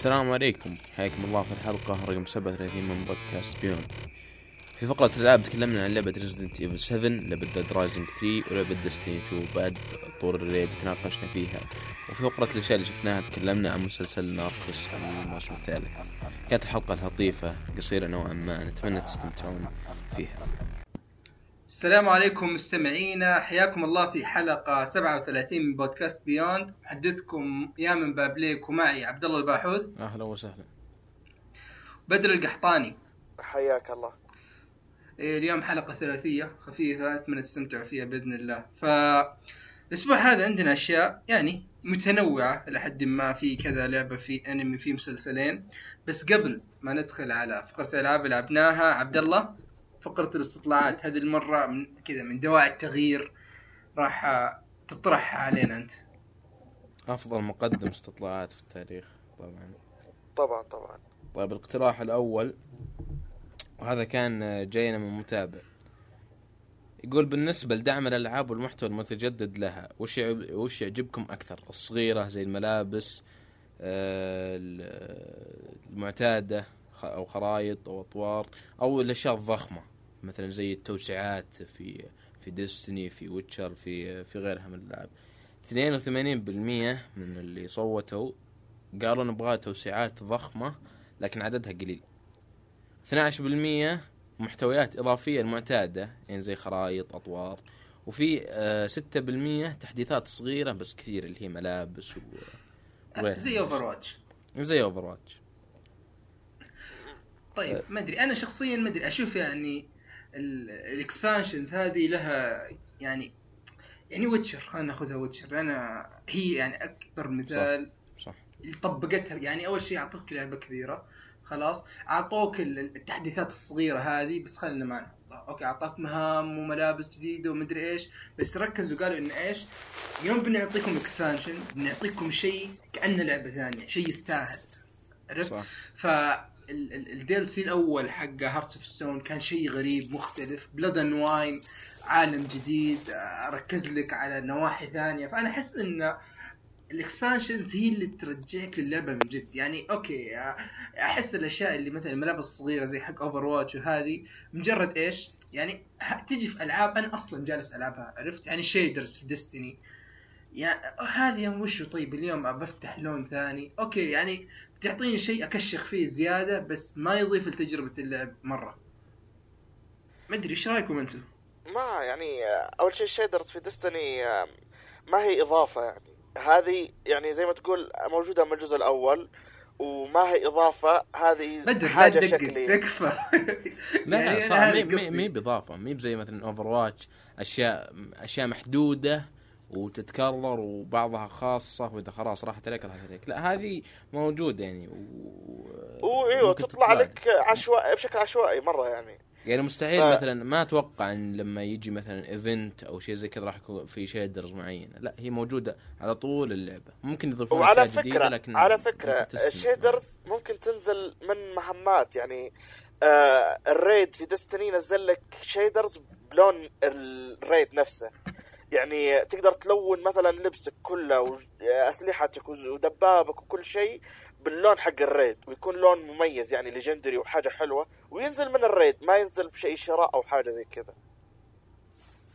السلام عليكم. حياكم الله في الحلقة رقم 37 من بودكاست Beyond. في فقرة الألعاب تكلمنا عن لعبة Resident Evil 7 لعبة Dead Rising 3 ولعبة Destiny 2 بعد طور ال raid تناقشنا فيها. وفي فقرة الأشياء اللي شفناها تكلمنا عن مسلسل Narcos عن الموسم الثالث. كانت الحلقة لطيفة قصيرة نوعا ما نتمنى تستمتعون فيها. السلام عليكم مستمعينا. حياكم الله في حلقة 37 من بودكاست Beyond. محدثكم يا من بابليك ومعي عبد الله الباحوث. أهلا وسهلا. بدر القحطاني. حياك الله. إيه، اليوم حلقة ثلاثية خفيفة أتمنى تستمتعوا فيها بإذن الله. ف الأسبوع هذا عندنا أشياء يعني متنوعة إلى حد ما في كذا لعبة في أنمي في مسلسلين. بس قبل ما ندخل على فقرة اللي لعبناها عبد الله فقرة الاستطلاعات هذه المرة من كذا من دواعي التغيير راح تطرحها علينا أنت. أفضل مقدم استطلاعات في التاريخ طبعا. طبعا طبعا. طيب الاقتراح الأول وهذا كان جاينا من متابع. يقول بالنسبة لدعم الألعاب والمحتوى المتجدد لها وش وش يعجبكم أكثر؟ الصغيرة زي الملابس آه، المعتادة خ- أو خرائط أو أطوار أو الأشياء الضخمة. مثلا زي التوسعات في في Destiny في Witcher في في غيرها من الألعاب. 82% من اللي صوتوا قالوا نبغى توسعات ضخمة لكن عددها قليل. 12% محتويات إضافية المعتادة يعني زي خرائط أطوار. وفي آه 6% تحديثات صغيرة بس كثير اللي هي ملابس و زي من Overwatch. زي Overwatch طيب ما أدري. أنا شخصيا ما أدري. أشوف يعني ال expansions هذه لها يعني يعني Witcher خلينا ناخذها Witcher أنا هي يعني أكبر مثال صح. اللي طبقتها. يعني أول شيء اعطتك لعبة كبيرة خلاص. أعطوك ال- التحديثات الصغيرة هذه بس خلينا ما okay أعطاك مهام وملابس جديدة ومدري إيش بس ركزوا قالوا إن إيش يوم بنعطيكم expansion بنعطيكم شيء كأنه لعبة ثانية شيء يستاهل. عرفت؟ صح. ف ال DLC الأول حق Hearts of Stone كان شيء غريب مختلف. Blood and Wine عالم جديد آه، ركز لك على نواحي ثانية. فأنا أحس إن ال expansions هي اللي ترجعك للعبة من جد. يعني okay آه، أحس الأشياء اللي مثلا الملابس الصغيرة زي حق Overwatch وهذه مجرد إيش؟ يعني تجي في ألعاب أنا أصلا جالس ألعبها عرفت؟ يعني shaders في Destiny يعني هذه يوم وشو؟ طيب اليوم بفتح لون ثاني. okay يعني تعطيني شيء أكشخ فيه زيادة بس ما يضيف لتجربة اللعب مرة. ما أدري إيش رأيكم أنتم؟ ما يعني أول شيء ال shaders في Destiny ما هي إضافة يعني. هذه يعني زي ما تقول موجودة من الجزء الأول وما هي إضافة هذه بدر حاجة تدقق شكلي. تكفى. لا يعني لا صح مي. مي بإضافة مي بزي مثلا Overwatch أشياء أشياء محدودة وتتكرر وبعضها خاصة وإذا خلاص راحت عليك راحت عليك. لا هذه موجودة يعني و... وايوه ممكن تطلع لك عشوائي بشكل عشوائي مرة يعني. يعني مستحيل ف- مثلا ما أتوقع إن لما يجي مثلا event أو شيء زي كذا راح يكون في shaders معينة. لا هي موجودة على طول اللعبة. ممكن يضيفون أشياء جديدة فكره لكن على فكرة. ال shaders ممكن تنزل من مهمات. يعني آه الريد في Destiny نزل لك shaders بلون الريد نفسه. يعني تقدر تلون مثلا لبسك كله وأسلحتك ودبابك وكل شيء باللون حق الريد ويكون لون مميز يعني legendary وحاجة حلوة وينزل من الريد ما ينزل بشيء شراء أو حاجة زي كذا.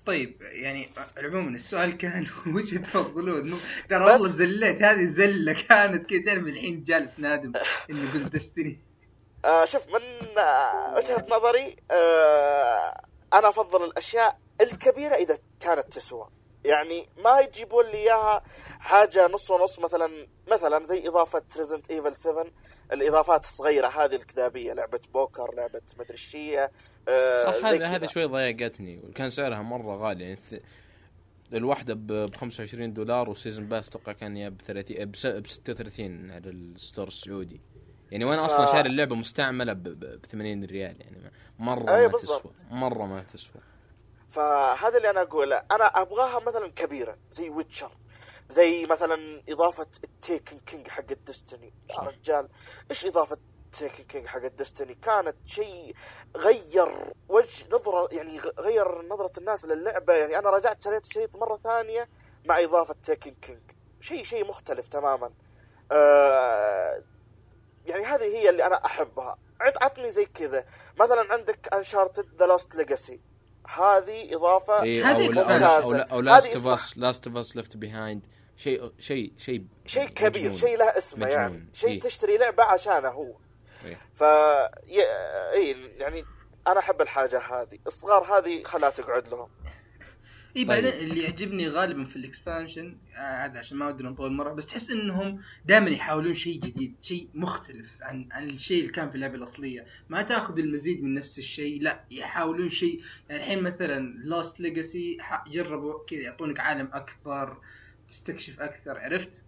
طيب يعني عموما السؤال كان وش تفضلون؟ ترى والله زليت هذه زله كانت كذا تعرف الحين جالس نادم إني قلت دستني آه شوف من آه وجهة نظري آه أنا أفضل الأشياء الكبيرة إذا كانت تسوى. يعني ما يجيبون لي إياها حاجة نص ونص مثلا مثلا زي إضافة Resident Evil 7 الإضافات الصغيرة هذه الكذابية لعبة بوكر لعبة مدري آه صح كذا. هذا شوي ضايقتني وكان سعرها مرة غالي. يعني ث- الواحدة ب 25 دولار و season pass أتوقع كان يا ب 30 ب 36 على ال store السعودي. يعني وأنا أصلا شاري اللعبة مستعملة ب 80 ريال يعني مرة أيوة ما بالضبط. تسوى مرة ما تسوى. فهذا اللي أنا أقوله. أنا أبغاها مثلا كبيرة زي Witcher زي مثلا إضافة ال Taken King حق ال Destiny يا رجال إيش إضافة Taken King حق ال Destiny كانت شيء غير وجه نظرة يعني غير نظرة الناس للعبة. يعني أنا رجعت شريت الشريط مرة ثانية مع إضافة Taken King شيء شيء مختلف تماما. آه هذه هي اللي أنا أحبها. عطني زي كذا. مثلا عندك Uncharted The Lost Legacy هذه إضافة إيه هذه أو ممتازة. أو, أو, أو هذه Last Of. Us Last of Us Left Behind شيء شيء شيء شيء كبير. شيء له اسمه مجنون. يعني شيء إيه. تشتري لعبة عشانه هو إيه. ف ي... اي يعني أنا أحب الحاجة هذه الصغار هذه خلاها تقعد لهم إي طيب. بعدين اللي يعجبني غالبا في ال expansion آه، هذا عشان ما ودنا نطول مرة بس تحس إنهم دائما يحاولون شيء جديد شيء مختلف عن عن الشيء اللي كان في اللعبة الأصلية. ما تأخذ المزيد من نفس الشيء لا يحاولون شيء. يعني الحين مثلا Lost Legacy جربوا كذا يعطونك عالم أكبر تستكشف أكثر عرفت؟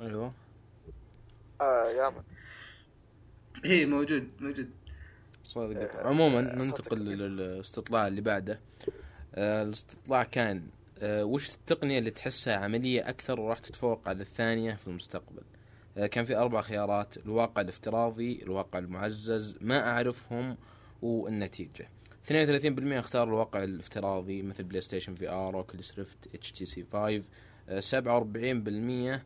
أيوه. آه يا من. هي إيه، موجود موجود. صادق عموما آه، ننتقل. للاستطلاع اللي بعده. آه، الاستطلاع كان آه، وش التقنية اللي تحسها عملية أكثر وراح تتفوق على الثانية في المستقبل؟ آه، كان في أربع خيارات الواقع الافتراضي الواقع المعزز ما أعرفهم والنتيجة. 32% اختار الواقع الافتراضي مثل بلاي ستيشن في آر اوكلس ريفت إتش تي سي 5 آه، 47%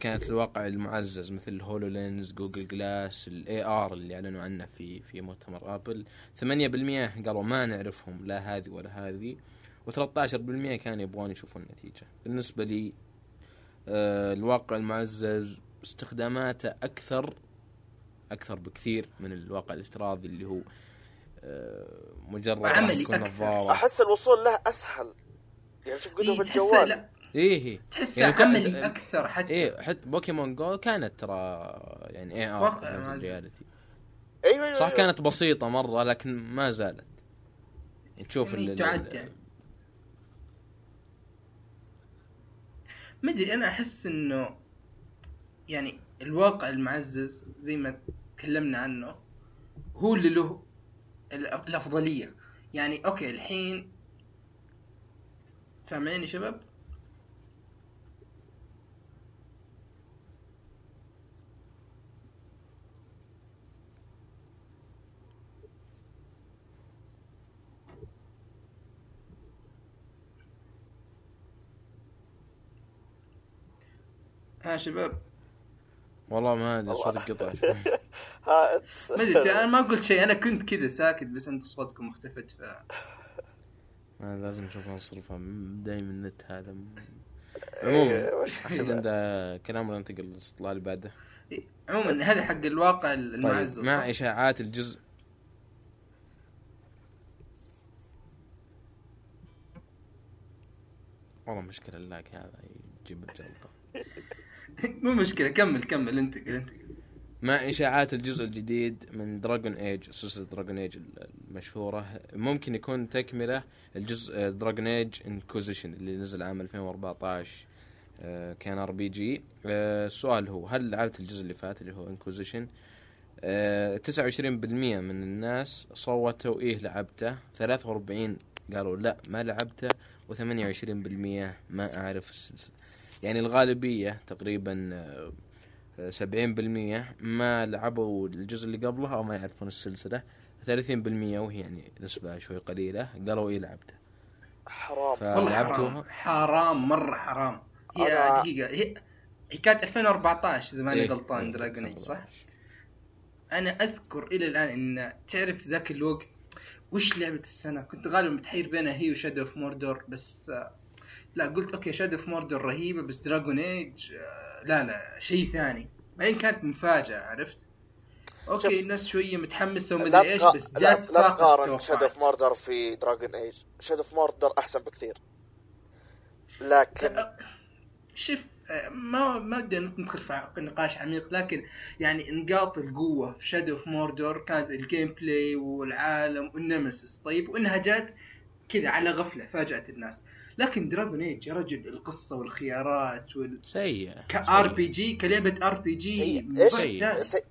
كانت الواقع المعزز مثل HoloLens Google Glass ال AR اللي أعلنوا عنه في في مؤتمر Apple. 8% قالوا ما نعرفهم لا هذه ولا هذه و13% كانوا يبغون يشوفون النتيجة. بالنسبة لي آه، الواقع المعزز استخداماته أكثر أكثر بكثير من الواقع الافتراضي اللي هو آه، مجرد أكثر. نظاره أحس الوصول له أسهل. يعني شوف قدوا إيه في الجوال. لا. إيه إيه تحسها يعني كم- عملي أكثر حتى إيه حتى Pokemon Go كانت ترى يعني AR واقع معزز. reality أيوه أيوه صح أيوة. كانت بسيطة مرة لكن ما زالت يعني تشوف يعني ال- تعد ال- يعني. مدري أنا أحس إنه يعني الواقع المعزز زي ما تكلمنا عنه هو اللي له الأفضلية يعني أوكي الحين سامعيني شباب ها شباب؟ والله ما أدري. صوتك قطع شوي. ما أدري أنا ما قلت شيء أنا كنت كذا ساكت بس أنت صوتكم اختفت ف ما لازم نشوف نصرفها دايم النت هذا عموما إيه، وش احد عنده كلام ولا ننتقل للاستطلاع اللي بعده؟ عموما هذا حق الواقع المعزز طيب مع؟ إشاعات الجزء. والله مشكلة ال lag هذا يجيب الجلطة. مو مشكلة كمل كمل انتقل انتقل مع إشاعات الجزء الجديد من Dragon Age سلسلة Dragon Age المشهورة. ممكن يكون تكملة الجزء دراجون ايج Inquisition اللي نزل عام 2014 آه، كان RPG السؤال هو هل لعبت الجزء اللي فات اللي هو Inquisition 29% من الناس صوتوا إيه لعبته. 43 قالوا لا ما لعبته. و28% ما أعرف السلسله يعني الغالبية تقريبا آه، 70% ما لعبوا الجزء اللي قبله أو ما يعرفون السلسلة. 30% وهي يعني نسبة شوي قليلة. قالوا إيه لعبته. حرام. ف- والله لعبتوها؟ حرام مرة حرام. هي دقيقة هي هي كانت 2014 إذا ماني إيه، غلطان إيه، Dragon Age صح؟ 2014. أنا أذكر إلى الآن إن تعرف ذاك الوقت وش لعبة السنة؟ كنت غالبا متحير بينها هي و Shadow of Mordor بس آه، لا قلت okay Shadow of Mordor رهيبة بس Dragon Age آه، لا لا شيء ثاني. بعدين كانت مفاجأة عرفت؟ Okay الناس شوية متحمسة لا ومدري إيش بس لا, جات لا فاقت تقارن Shadow of. Mordor في Dragon Age Shadow of Mordor أحسن بكثير. لكن شوف ما ما بدي ندخل في نقاش عميق لكن يعني نقاط القوة في Shadow of Mordor كانت ال gameplay والعالم وال Nemesis طيب وإنها جات كذا على غفلة فاجأت الناس. لكن Dragon Age يا رجل القصة والخيارات وال سيئة. ك RP G كلعبه RPG سيء إيش؟ سيء. سيء لا سيء.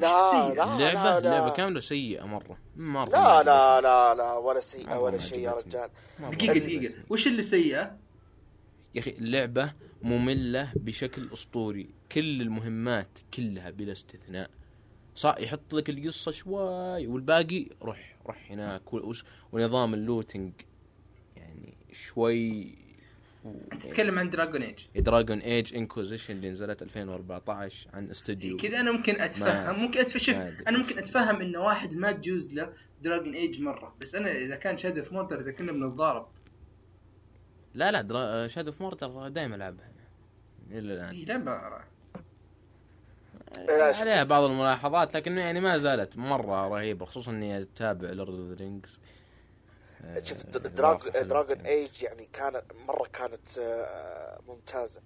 لا لعبه لا لا. لعبه كاملة سيئة مرة. مرة لا لا لا لا ولا سيئة مرة ولا شيء يا. رجال. مرة. دقيقة عجبتني. وش اللي سيئة؟ يا أخي اللعبة مملة بشكل أسطوري. كل المهمات كلها بلا استثناء. صح يحط لك القصة شوي والباقي روح روح هناك ونظام ال looting يعني شوي تتكلم عن Dragon Age Dragon Age Inquisition اللي نزلت 2014 عن استوديو. كذا أنا ممكن أتفهم ممكن اتفهم. أنا ممكن أتفهم انه واحد ما تجوز له Dragon Age مرة. بس أنا إذا كان Shadow of Mordor إذا كنا بنتضارب. لا لا درا... Shadow of Mordor دائما ألعبها. إلى الآن. هي لعبه لا، شوف. عليها بعض الملاحظات لكن يعني ما زالت مرة رهيبة خصوصا إني أتابع Lord of Rings شوف Drag- Dragon Age يعني كانت مرة كانت آه، ممتازة.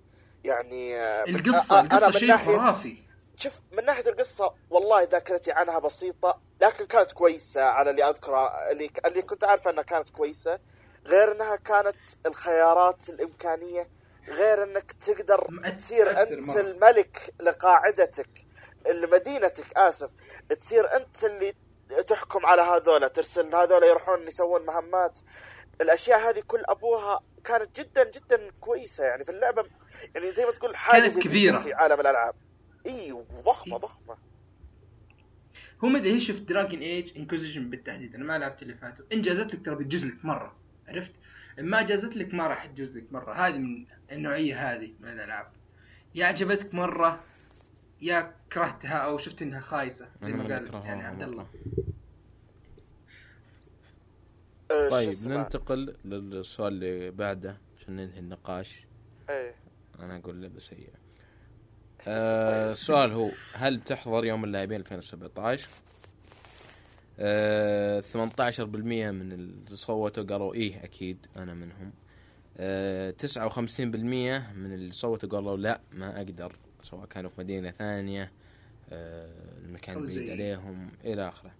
يعني آه، من- القصة آه، القصة شيء خرافي. شوف من ناحية القصة والله ذاكرتي عنها بسيطة لكن كانت كويسة على اللي أذكره اللي اللي كنت عارفه أنها كانت كويسة. غير انها كانت الخيارات الامكانية غير انك تقدر تصير أنت. الملك لقاعدتك لمدينتك آسف. تصير أنت اللي تحكم على هذولا ترسل هذولا يروحون يسوون مهمات. الأشياء هذه كل أبوها كانت جدا جدا كويسة يعني في اللعبة. يعني زي ما تقول حاجة كانت كبيرة. في عالم الألعاب. إي وضخمه. ضخمة. هو ما أدري شفت Dragon Age Inquisition بالتحديد؟ أنا ما لعبت اللي فاتوا. إن جازت لك ترى بتجوز لك مرة. عرفت؟ ما جازت لك ما راح تجوز لك مرة. هذه من النوعية هذه من الألعاب. يا عجبتك مرة يا كرهتها أو شفت إنها خايسة. زي ما قال يعني عبد الله شو طيب؟ ننتقل للسؤال اللي بعده عشان ننهي النقاش. إيه. أنا أقول لعبه سيئه آه السؤال هو هل بتحضر يوم اللاعبين 2017 آه 18% من اللي صوتوا قالوا إيه أكيد أنا منهم. آه 59% من اللي صوتوا قالوا لا ما أقدر سواء كانوا في مدينة ثانية آه المكان بعيد عليهم إلى آخره.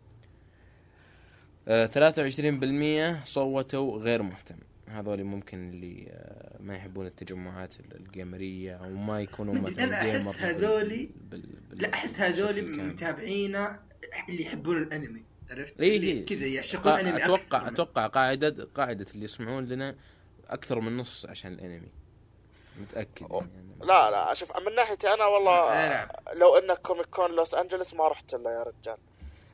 آه 23% صوتوا غير مهتم. هذول ممكن اللي آه، ما يحبون التجمعات ال- الجيمريه أو ما يكونوا مثلا جيمر بال- هذولي- بال- بال- لا أحس هذول بالشكل الكامل. متابعينا اللي يحبون الأنمي. عرفت؟ إيه إيه. كذا يعشقون قا- الأنمي أتوقع أكثر من- أتوقع قاعدة قاعدة اللي يسمعون لنا أكثر من نص عشان الأنمي متأكد أوه. يعني لا لا شوف من ناحيتي أنا والله. لو انك كوميك كون لوس أنجلس ما رحت له يا رجال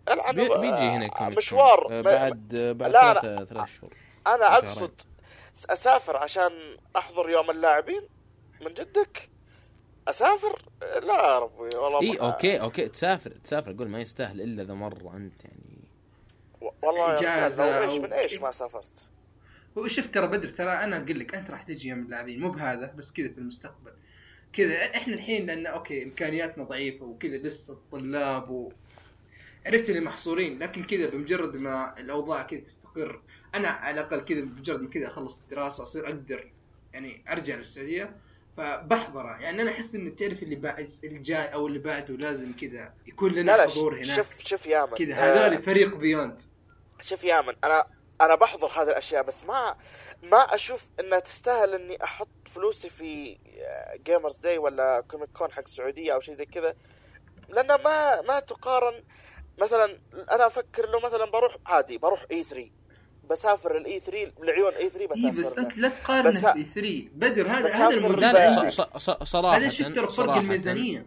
العب بي- بيجي هنا كوميك مشوار كون. آه، ما- بعد آه، بعد لا، لا. ثلاث ثلاث شهور أنا. أقصد أسافر عشان أحضر يوم اللاعبين من جدك أسافر لا يا ربي والله إي okay okay تسافر تسافر أقول ما يستاهل إلا إذا مره أنت يعني والله لو إيش من إيش. ما سافرت. هو شوف ترى بدر ترى أنا أقول لك أنت راح تجي يوم اللاعبين مو بهذا بس كذا في المستقبل. كذا إحنا الحين لأن okay إمكانياتنا ضعيفة وكذا لسه الطلاب و عرفت اللي محصورين لكن كذا بمجرد ما الأوضاع كذا تستقر أنا على الأقل كذا بمجرد ما كذا أخلص الدراسة أصير أقدر يعني أرجع للسعودية. فبحضره يعني أنا أحس ان تعرف اللي بعد اللي جاي أو اللي بعده لازم كذا يكون لنا حضور هناك. شوف شوف يا كذا آه، هذول فريق Beyond شوف يا من أنا أنا بحضر هذه الأشياء بس ما ما أشوف إنها تستاهل إني أحط فلوسي في Gamers Day ولا Comic Con حق السعودية أو شيء زي كذا. لأنها ما ما تقارن مثلا أنا أفكر لو مثلا بروح عادي بروح E3 بسافر ال E3 لعيون E3 اي بسافر بس له. أنت لا تقارنه بس- ب E3 بدر هذا بس هذا ص- صراحة هذا شفت فرق الميزانية.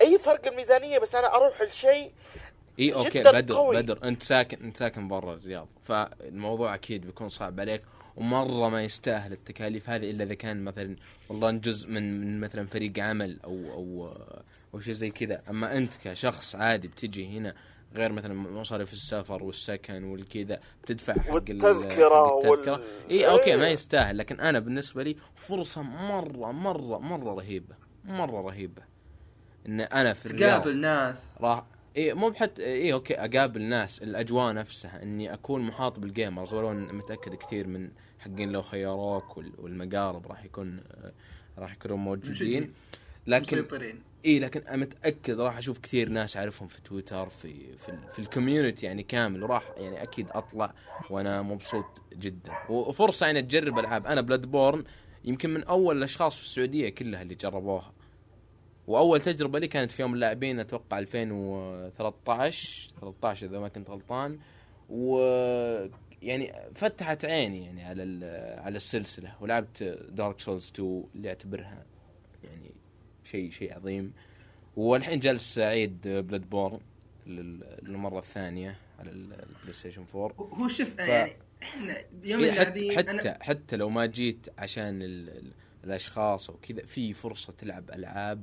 أي فرق الميزانية بس أنا أروح لشيء إي okay جداً بدر قوي. بدر أنت ساكن أنت ساكن برا الرياض فالموضوع أكيد بيكون صعب عليك ومرة ما يستاهل التكاليف هذه إلا إذا كان مثلا والله جزء من من مثلا فريق عمل أو أو أو شيء زي كذا أما أنت كشخص عادي بتجي هنا غير مثلا مصاريف السفر والسكن والكذا بتدفع حق التذكرة. وال- إي okay ما إيه. يستاهل لكن أنا بالنسبة لي فرصة مرة مرة مرة رهيبة مرة رهيبة إن أنا في الرياض تقابل ناس راح اي مو بحت اي okay أقابل ناس الأجواء نفسها إني أكون محاط بال gamers ولو متأكد كثير من حقين لو خيروك وال- والمقارب راح يكون آه، راح يكونوا موجودين. لكن مسيطرين. اي لكن متأكد راح أشوف كثير ناس أعرفهم في تويتر في في, في ال community يعني كامل. وراح يعني أكيد أطلع وأنا مبسوط جدا. وفرصة يعني تجرب ألعاب. أنا Bloodborne يمكن من أول الأشخاص في السعودية كلها اللي جربوها. وأول تجربة لي كانت في يوم اللاعبين أتوقع 2013 13 إذا ما كنت غلطان. و يعني فتحت عيني يعني على على السلسلة ولعبت Dark Souls 2 اللي أعتبرها يعني شيء شيء عظيم. والحين جالس أعيد Bloodborne لل- للمرة الثانية على ال- ال PlayStation 4 هو شوف ف- يعني إحنا يوم إيه، حتى اللاعبين حتى أنا- حتى لو ما جيت عشان ال الأشخاص وكذا في فرصة تلعب ألعاب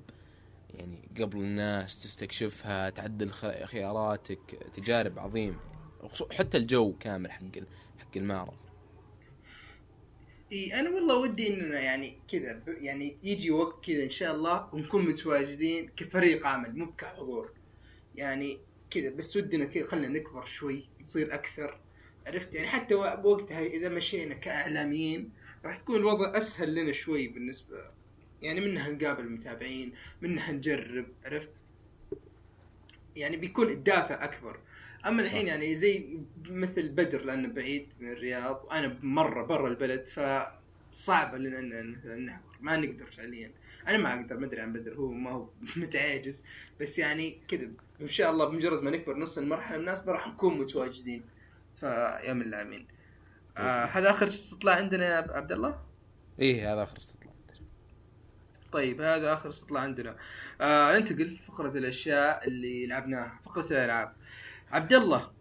يعني قبل الناس تستكشفها تعدل خياراتك تجارب وخصو- حتى الجو كامل حق حق المعرض. إي أنا والله ودي إننا يعني كذا يعني يجي وقت كذا إن شاء الله ونكون متواجدين كفريق عمل مو كحضور يعني كذا بس ودنا كذا خلينا نكبر شوي نصير أكثر. عرفت؟ يعني حتى و- بوقتها إذا مشينا كإعلاميين راح تكون الوضع أسهل لنا شوي بالنسبة يعني منها نقابل المتابعين منها نجرب عرفت؟ يعني بيكون الدافع أكبر. أما الحين صح. يعني زي مثل بدر لأنه بعيد من الرياض وأنا مرة برا البلد فصعب لنا نحضر. ما نقدر فعليا. أنا ما أقدر ما أدري عن بدر هو ما هو متعاجز بس يعني كذا إن شاء الله بمجرد ما نكبر نص المرحلة المناسبه راح نكون متواجدين. فيا من اللاعبين آه هذا آخر استطلاع عندنا يا عبد الله؟ إيه هذا آخر استطلاع. طيب هذا آخر استطلاع عندنا. آه ننتقل فقره الأشياء اللي لعبناها. فقرة الألعاب. عبد الله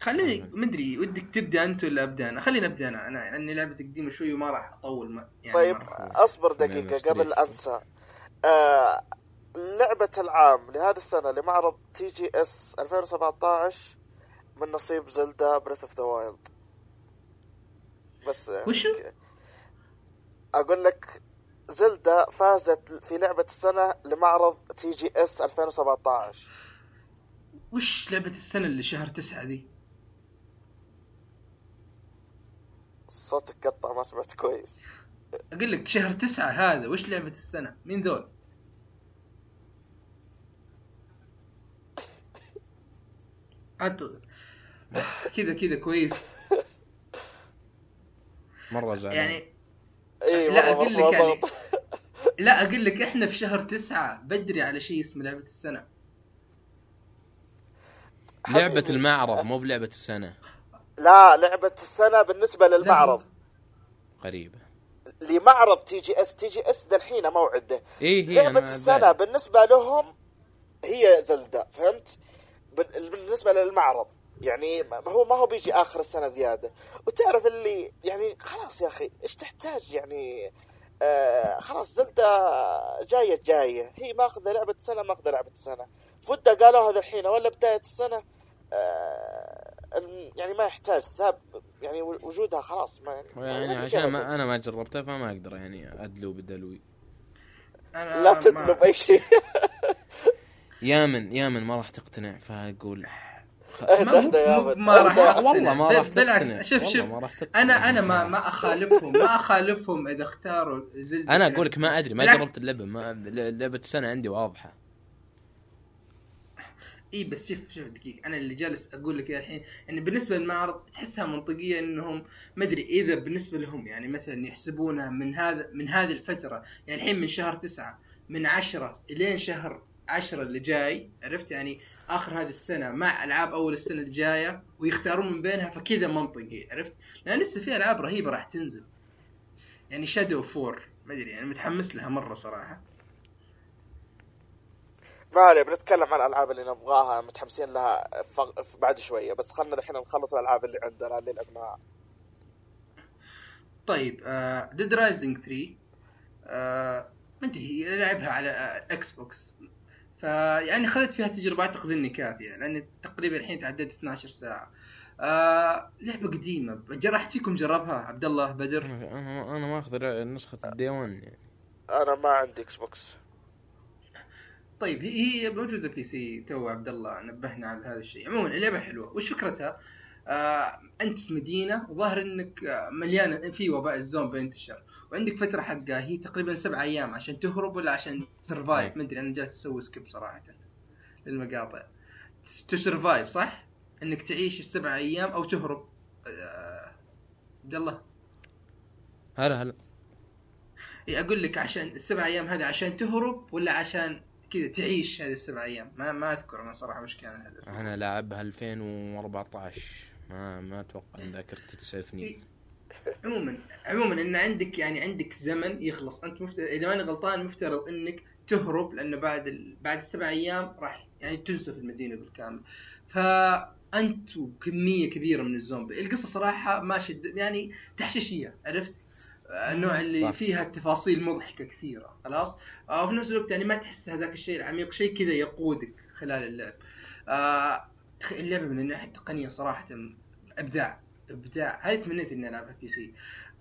خليني مدري ودك تبدأ أنت ولا أبدأ أنا؟ خليني أبدأ أنا. أنا لأني لعبتي قديمة شوي وما راح أطول ما يعني طيب. أصبر الستريت. قبل أنسى. آه لعبة العام لهذه السنة لمعرض TGS 2017 من نصيب Zelda Breath of the Wild بس يعني وشو؟ أقول لك Zelda فازت في لعبة السنة لمعرض TGS 2017 وش لعبة السنة اللي شهر تسعة دي؟ صوتك قطع ما سمعت كويس. أقول لك شهر تسعة هذا وش لعبة السنة؟ مين ذول؟ انت كذا كذا كويس. مرة زعلان. يعني اي لا، أقول لك يعني-. لا أقول لك إحنا في شهر تسعة بدري على شيء اسمه لعبة السنة لعبة. المعرض مو بلعبة السنة لا لعبة السنة بالنسبة للمعرض غريبة لمعرض تي جي إس تي جي إس دحين موعده هي لعبة أنا السنة بعرف. بالنسبة لهم هي زلدة فهمت؟ بال- بالنسبة للمعرض يعني ما هو ما هو بيجي آخر السنة زيادة. وتعرف اللي يعني خلاص يا أخي إيش تحتاج يعني؟ آه خلاص زلدة جاية جاية. هي ماخذة لعبة السنة ماخذة لعبة السنة. فودة قالوا هذا الحين ولا بداية السنة آه يعني ما يحتاج. ثاب يعني وجودها خلاص ما يعني, يعني ما عشان. ما أنا ما جربتها فما أقدر يعني أدلو بدلوي. أنا لا ما- تطلب اي شيء. يا من يا من ما راح تقتنع فأقول أهدى أهدى يا ابد ما راح. والله ما راح بالعكس، تقتنع. شوف- والله شوف. ما راح تقتنع. أنا أنا ما ما أخالفهم ما أخالفهم إذا اختاروا زلدة. أنا أقول لك ما أدري ما. جربت اللعبة ما لعبة السنة عندي واضحة. إي بس شوف شوف دقيقة. أنا اللي جالس أقول لك الحين يعني بالنسبة للمعرض تحسها منطقية إنهم ما أدري إذا بالنسبة لهم يعني مثلا يحسبونها من هذا من هذه الفترة يعني الحين من شهر تسعة من عشرة إلين شهر عشرة اللي جاي عرفت؟ يعني آخر هذه السنة مع ألعاب أول السنة الجاية ويختارون من بينها فكذا منطقي عرفت؟ لأن لسه في ألعاب رهيبة راح تنزل. يعني شادو فور ما أدري يعني متحمس لها مرة صراحة. ما عليه بنتكلم عن الألعاب اللي نبغاها متحمسين لها ف- ف- بعد شوية بس خلنا الحين نخلص الألعاب اللي عندنا اللي لعبناها طيب Dead Rising 3 آه، ما أدري لعبها على آه، Xbox فيعني خذت فيها تجربة أعتقد إني كافية لأن تقريبا الحين تعدت 12 ساعة. آه لعبة قديمة قد حد فيكم جربها؟ عبد الله بدر؟ أنا أنا ماخذ نسخة ال Day 1 يعني. أنا ما عندي Xbox طيب هي هي موجودة PC too عبد الله نبهنا على هذا الشيء. عموما اللعبة حلوة. وش فكرتها؟ آه أنت في مدينة وظاهر إنك آه، مليانة في وباء الزومبي ينتشر وعندك فترة حقها هي تقريبا سبع أيام عشان تهرب ولا عشان ت survive أي. ما أدري أنا جالس أسوي skip صراحة للمقاطع. to survive صح؟ إنك تعيش السبع أيام أو تهرب. آه، عبد الله. هلا هلا. إيه، أقول لك عشان السبع أيام هذه عشان تهرب ولا عشان كذا تعيش هذه السبع أيام؟ ما ما أذكر أنا صراحة وش كان الهدف. أنا لاعبها 2014 ما ما أتوقع ان ذاكرتي تسعفني عموما عموما إن عندك يعني عندك زمن يخلص. أنت مفت... إذا ماني غلطان مفترض إنك تهرب لأنه بعد ال... بعد السبع أيام راح يعني تنسف المدينة بالكامل. فانت وكمية كبيرة من الزومبي. القصة صراحة ما شد يعني تحشيشية عرفت؟ النوع اللي صح. فيها تفاصيل مضحكة كثيرة خلاص؟ آه، وفي نفس الوقت يعني ما تحس هذاك الشيء العميق شيء كذا يقودك خلال اللعب. آه، اللعبة من الناحية التقنية صراحة أبداع. ابداع هذه تمنيت إني العبها PC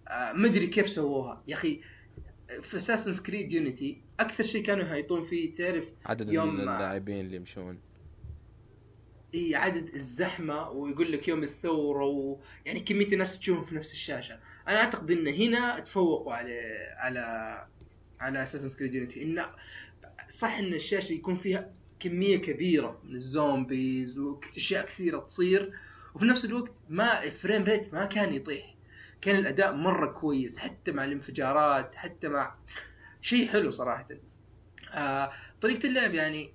آه، ما ادري كيف سووها. يا أخي في Assassin's Creed Unity أكثر شيء كانوا يهيطون فيه تعرف عدد يوم- اللاعبين اللي يمشون. إي عدد الزحمة ويقول لك يوم الثورة و... يعني كمية الناس تشوفهم في نفس الشاشة. أنا أعتقد إن هنا تفوقوا على على على Assassin's Creed Unity انه صح إن الشاشة يكون فيها كمية كبيرة من ال zombies وأشياء كثيرة تصير وفي نفس الوقت ما ال frame rate ما كان يطيح. كان الأداء مرة كويس حتى مع الانفجارات حتى مع شيء حلو صراحة. آه طريقة اللعب يعني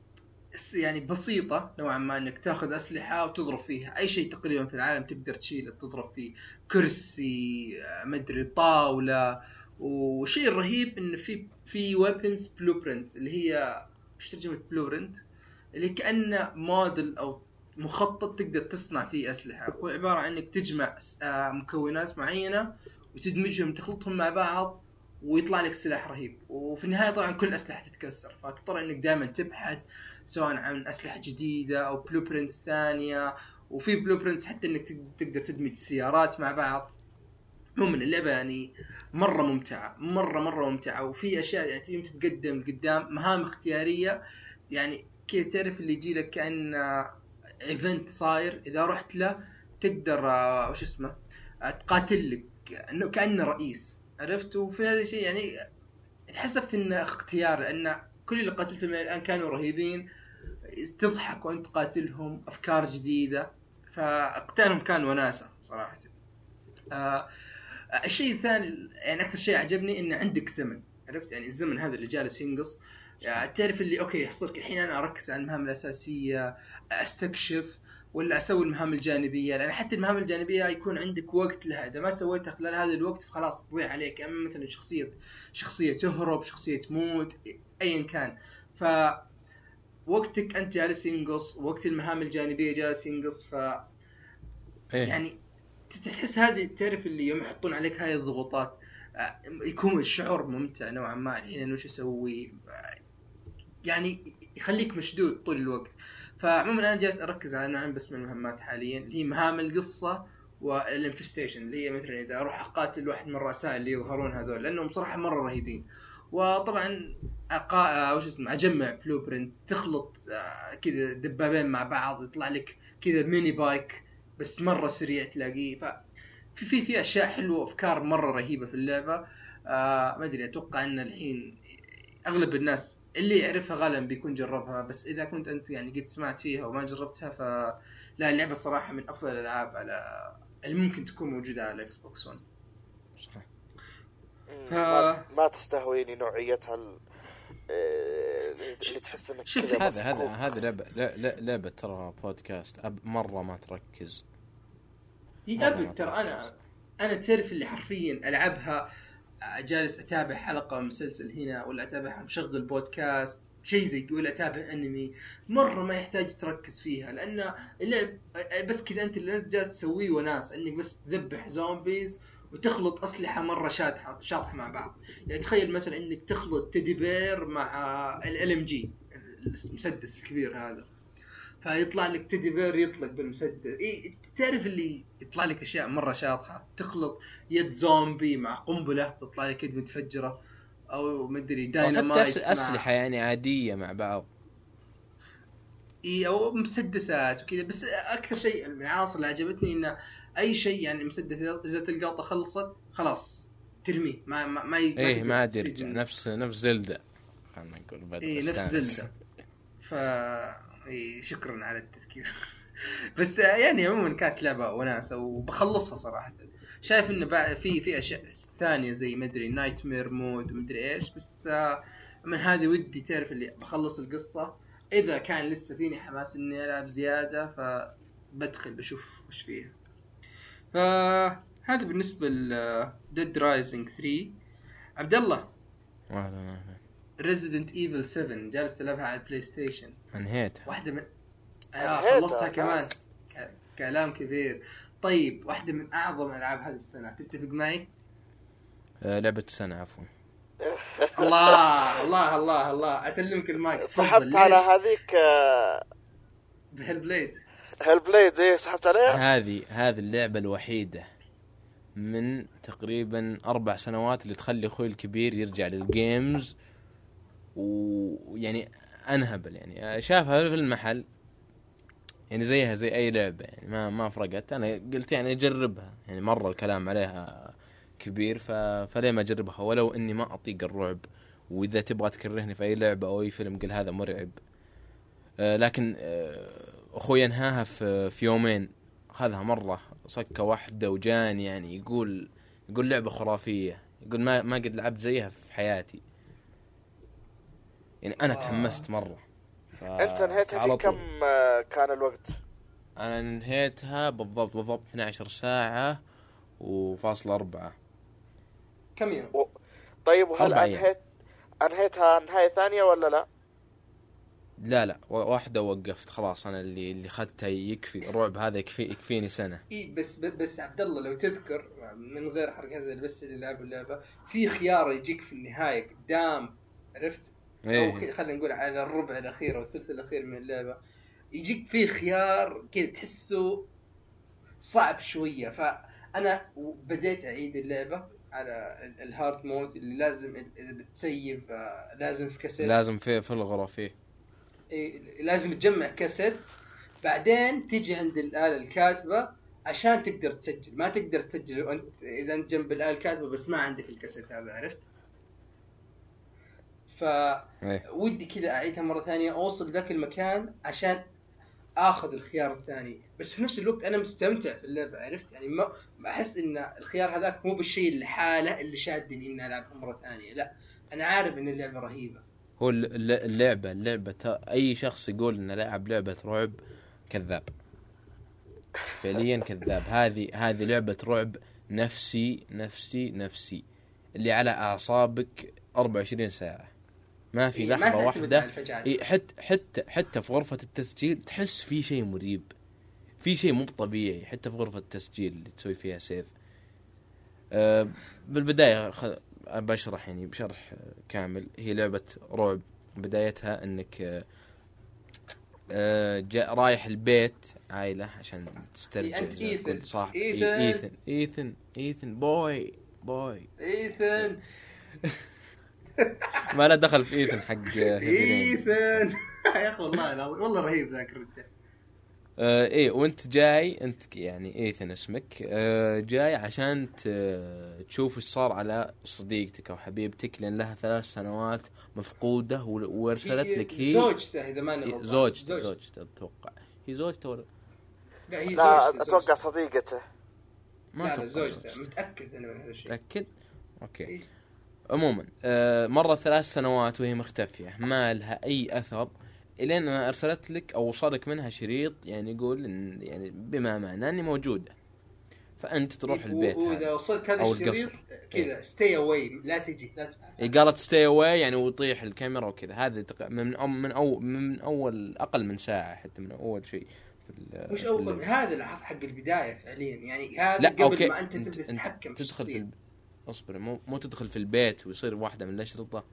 يعني بسيطة نوعا ما إنك تأخذ أسلحة وتضرب فيها. أي شيء تقريبا في العالم تقدر تشيله تضرب فيه. كرسي آه، مدري طاولة. وشيء رهيب إن في في weapons blueprint اللي هي إيش ترجمة blueprint اللي كأنه موديل أو مخطط تقدر تصنع فيه أسلحة. هو عبارة عن إنك تجمع آه، مكونات معينة وتدمجهم تخلطهم مع بعض ويطلع لك سلاح رهيب. وفي النهاية طبعا كل الاسلحة تتكسر. فتضطر إنك دائما تبحث سواء عن أسلحة جديدة أو blueprint ثانية. وفي blueprints حتى إنك تق- تقدر تدمج سيارات مع بعض. عموما اللعبة يعني مرة ممتعة. مرة مرة ممتعة. وفي أشياء يعني تتقدم قدام. مهام اختيارية. يعني كذا تعرف اللي يجي لك كأن event صاير إذا رحت له تقدر آه، وش اسمه آه، تقاتل لك إنه كأنه رئيس عرفت؟ وفي هذا الشيء يعني حسبت إنه اختيار لأن كل اللي قاتلتهم الآن كانوا رهيبين تضحك وأنت قاتلهم أفكار جديدة فقتالهم كان وناسة صراحة. آه الشيء الثاني يعني أكثر شيء عجبني إن عندك زمن عرفت؟ يعني الزمن هذا اللي جالس ينقص يعني تعرف اللي أوكي يحصلك الحين أنا أركز على المهام الأساسية أستكشف ولا أسوي المهام الجانبية؟ لأن حتى المهام الجانبية يكون عندك وقت لها. إذا ما سويتها خلال هذا الوقت فخلاص تضيع عليك. أما مثلا شخصية شخصية تهرب شخصية تموت ايا كان. ف وقتك أنت جالس ينقص وقت المهام الجانبية جالس ينقص ف إيه. يعني تحس هذه تعرف اللي يوم يحطون عليك هاي الضغوطات آه، يكون الشعور ممتع نوعا ما. الحين وش أسوي؟ يعني يخليك مشدود طول الوقت. فعموما أنا جالس أركز على نوعين بس من المهمات حاليا اللي هي مهام القصة والانفستيشن اللي هي مثلا إذا أروح أقاتل واحد من الرؤساء اللي يظهرون هذول لأنهم صراحة مرة رهيبين. وطبعا أقا... وش اسمه أجمع blueprint تخلط آه، كذا دبابين مع بعض يطلع لك كذا mini bike بس مرة سريع تلاقيه. ف في في في أشياء حلوة أفكار مرة رهيبة في اللعبة. آه ما أدري أتوقع إن الحين أغلب الناس اللي يعرفها غالبا بيكون جربها بس إذا كنت أنت يعني قد سمعت فيها وما جربتها ف لا اللعبة الصراحه من أفضل الألعاب على اللي ممكن تكون موجودة على ال Xbox 1 صح مم، ف- ما, ما تستهويني نوعيتها ال- آه، اللي تحس إنك شوف، هذا هذا. هذا لعبه لا- لا- لعبة ترى بودكاست أب مرة ما تركز هي أبد ترى. أنا أنا تعرف اللي حرفيا ألعبها جالس أتابع حلقة مسلسل هنا ولا اتابعها مشغل بودكاست شيء زي ولا أتابع أنمي. مرة ما يحتاج تركز فيها لأن اللعب بس كذا أنت اللي أنت جالس تسويه وناسة إنك بس تذبح zombies وتخلط أسلحة مرة شاطحه شاطحة مع بعض. يعني تخيل مثلا إنك تخلط teddy bear مع LMG المسدس الكبير هذا. فيطلع لك teddy bear يطلق بالمسدس. إيه تعرف اللي يطلع لك أشياء مرة شاطحة؟ تخلط يد زومبي مع قنبلة تطلع لك يد متفجرة أو مدري حتى داينامايت مع- أسلحة يعني عادية مع بعض. إي أو مسدسات وكذا. بس أكثر شيء العناصر اللي عجبتني إنه أي شيء يعني مسدس إذا تلقاطه خلصت خلاص ترميه. ما ما ما إيه ما عاد يرجع. نفس نفس Zelda. خلينا نقول إي نفس. Zelda. ف اي شكرا على التذكير. بس يعني عموما كانت لعبة وناسة وبخلصها صراحة. شايف إنه في في أشياء ثانية زي مدري nightmare mode ومدري إيش بس آه، من هذه ودي تعرف اللي بخلص القصة. إذا كان لسه فيني حماس إني ألعب زيادة فبدخل بشوف وش فيها. فهذا بالنسبة ل Dead Rising 3 عبد الله. أهلاً، أهلاً. Resident Evil 7 جالس تلعبها على ال PlayStation انهيتها. واحدة من آه خلصتها كمان. ك- كلام كبير. طيب واحدة من أعظم ألعاب هذه السنة. تتفق معي؟ آه لعبة السنة عفوا. الله الله الله الله. أسلمك المايك. سحبت على هذيك آه، ب Hellblade Hellblade إيه سحبت عليها؟ هذه هذه اللعبة الوحيدة من تقريبا أربع سنوات اللي تخلي أخوي الكبير يرجع لل games ويعني أنهبل يعني. شافها في المحل يعني زيها زي أي لعبة يعني ما ما فرقت أنا قلت يعني أجربها يعني مرة الكلام عليها كبير ف... فليه ما أجربها؟ ولو إني ما أطيق الرعب وإذا تبغى تكرهني في أي لعبة أو أي فيلم قل هذا مرعب. آه لكن آه أخوي أنهاها في في يومين. اخذها مرة صكة واحدة وجاني يعني يقول يقول لعبة خرافية. يقول ما ما قد لعبت زيها في حياتي. يعني أنا آه. تحمست مرة ف... أنت انهيتها في. كم آه، كان الوقت؟ أنا انهيتها بالضبط بالضبط 12 ساعة وفاصلة أربعة كم يوم؟ طيب وهل. انهيت أنهيتها نهاية ثانية ولا لا؟ لا لا و- واحدة وقفت خلاص أنا اللي اللي خدته يكفي الرعب هذا يكفي يكفيني سنة إي بس بس عبد الله لو تذكر من غير حرق هذا بس اللي لعبوا اللعبة في خيار يجيك في النهاية قدام عرفت؟ أو إيه كذا خلينا نقول على الربع الأخير أو الثلث الأخير من اللعبة. يجيك فيه خيار كذا تحسه صعب شوية. فأنا بديت أعيد اللعبة على ال- ال hard mode اللي لازم اذا بت save آه، لازم في كاسيت. لازم في في الغرف إيه، لازم تجمع كاسيت. بعدين تيجي عند الآلة الكاتبة عشان تقدر تسجل. ما تقدر تسجل وانت إذا أنت جنب الآلة الكاتبة بس ما عندك الكاسيت هذا عرفت؟ إيه. فودي كذا أعيدها مرة ثانية أوصل ذاك المكان عشان آخذ الخيار الثاني. بس في نفس الوقت أنا مستمتع في اللعبة عرفت؟ يعني ما أحس إن الخيار هذاك مو بالشيء الحالة اللي شادني إني ألعبها مرة ثانية لا. أنا عارف إن اللعبة رهيبة. هو الل- الل- اللعبة اللعبة تا- أي شخص يقول إنه لاعب لعبة رعب كذاب. فعليا كذاب. هذه هذه لعبة رعب نفسي نفسي نفسي. اللي على أعصابك 24 ساعة. ما في إيه، واحدة. على الفجعات. إيه حتى حتى حتى في غرفة التسجيل تحس في شيء مريب. في شيء مو طبيعي حتى في غرفة التسجيل اللي تسوي فيها سيف. أه بالبداية خ... بشرح يعني بشرح كامل. هي لعبة رعب. بدايتها إنك آه، جاء رايح البيت عائلة عشان تسترجع إيه،. تقول صح إيثن. إيه، إيثن. إيثن. إيثن. بوي. بوي. إيثن. ما له دخل في إيثن حق. إيثن. يا أخي والله العظيم والله رهيب ذاك الرجال آه إيه وأنت جاي أنت يعني إيثن اسمك آه جاي عشان تشوف إيش صار على صديقتك أو حبيبتك لأن لها ثلاث سنوات مفقودة وارسلت لك هي زوجته إذا ما إيه، غلطان. زوجته زوجته. أتوقع. هي زوجته ولا لا هي لا أتوقع. صديقته. ما لا لا أتوقع زوجته. متأكد أنا من هذا الشيء. متأكد؟ okay. إيه. عموما آه مرة ثلاث سنوات وهي مختفية ما لها أي أثر إلين ما أرسلت لك أو وصلك منها شريط يعني يقول إن يعني بما معناه إني موجودة فأنت تروح البيت وإذا هذا وصلت هذا أو الشريط. كذا stay away لا تجي لا إيه قالت stay away يعني ويطيح الكاميرا وكذا هذا من أو من أو من أول أقل من ساعة حتى من أول شيء مش أول. هذا العرض حق البداية فعليا يعني هذا لا قبل okay ما أنت تبدأ تتحكم تدخل في. أصبر مو مو تدخل في البيت ويصير واحدة من الاشرطه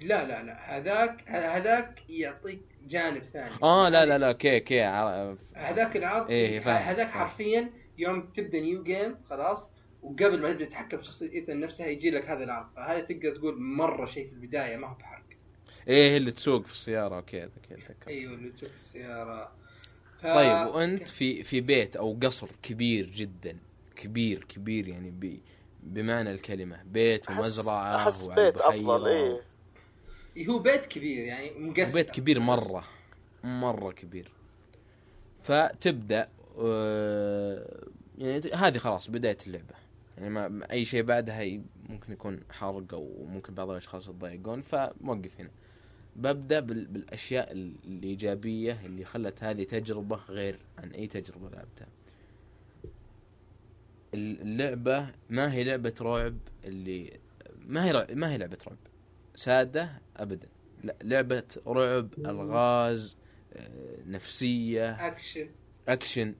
لا لا لا. هذاك هذاك يعطيك جانب ثاني. آه لا لا لا. kay kay ع- هذاك العرض إيه، فاهم. هذاك حرفيا يوم تبدأ new game خلاص وقبل ما تبدأ تتحكم في شخصيه إيثن نفسها يجي لك هذا العرض. فهذا تقدر تقول مرة شيء في البداية ما هو بحرق. إيه اللي تسوق في السيارة. okay okay اتذكر أيوه اللي تشوف السيارة. ف... طيب وأنت في في بيت أو قصر كبير جدا كبير كبير يعني ب... بمعنى الكلمة بيت أحس- ومزرعة وعلى بيت أفضل بحيرة. إيه. هو بيت كبير يعني مقسم بيت كبير مرة مرة كبير. فتبدأ آه، يعني هذه خلاص بداية اللعبة. يعني ما أي شيء بعدها ممكن يكون حرق أو ممكن بعض الأشخاص يتضايقون فموقف هنا. ببدأ بال- بالأشياء ال- الإيجابية اللي خلت هذه تجربة غير عن أي تجربة لعبتها. اللعبة ما هي لعبة رعب اللي ما هي رع- ما هي لعبة رعب. سادة ابدا. لا لعبة رعب ألغاز آه، نفسية. action action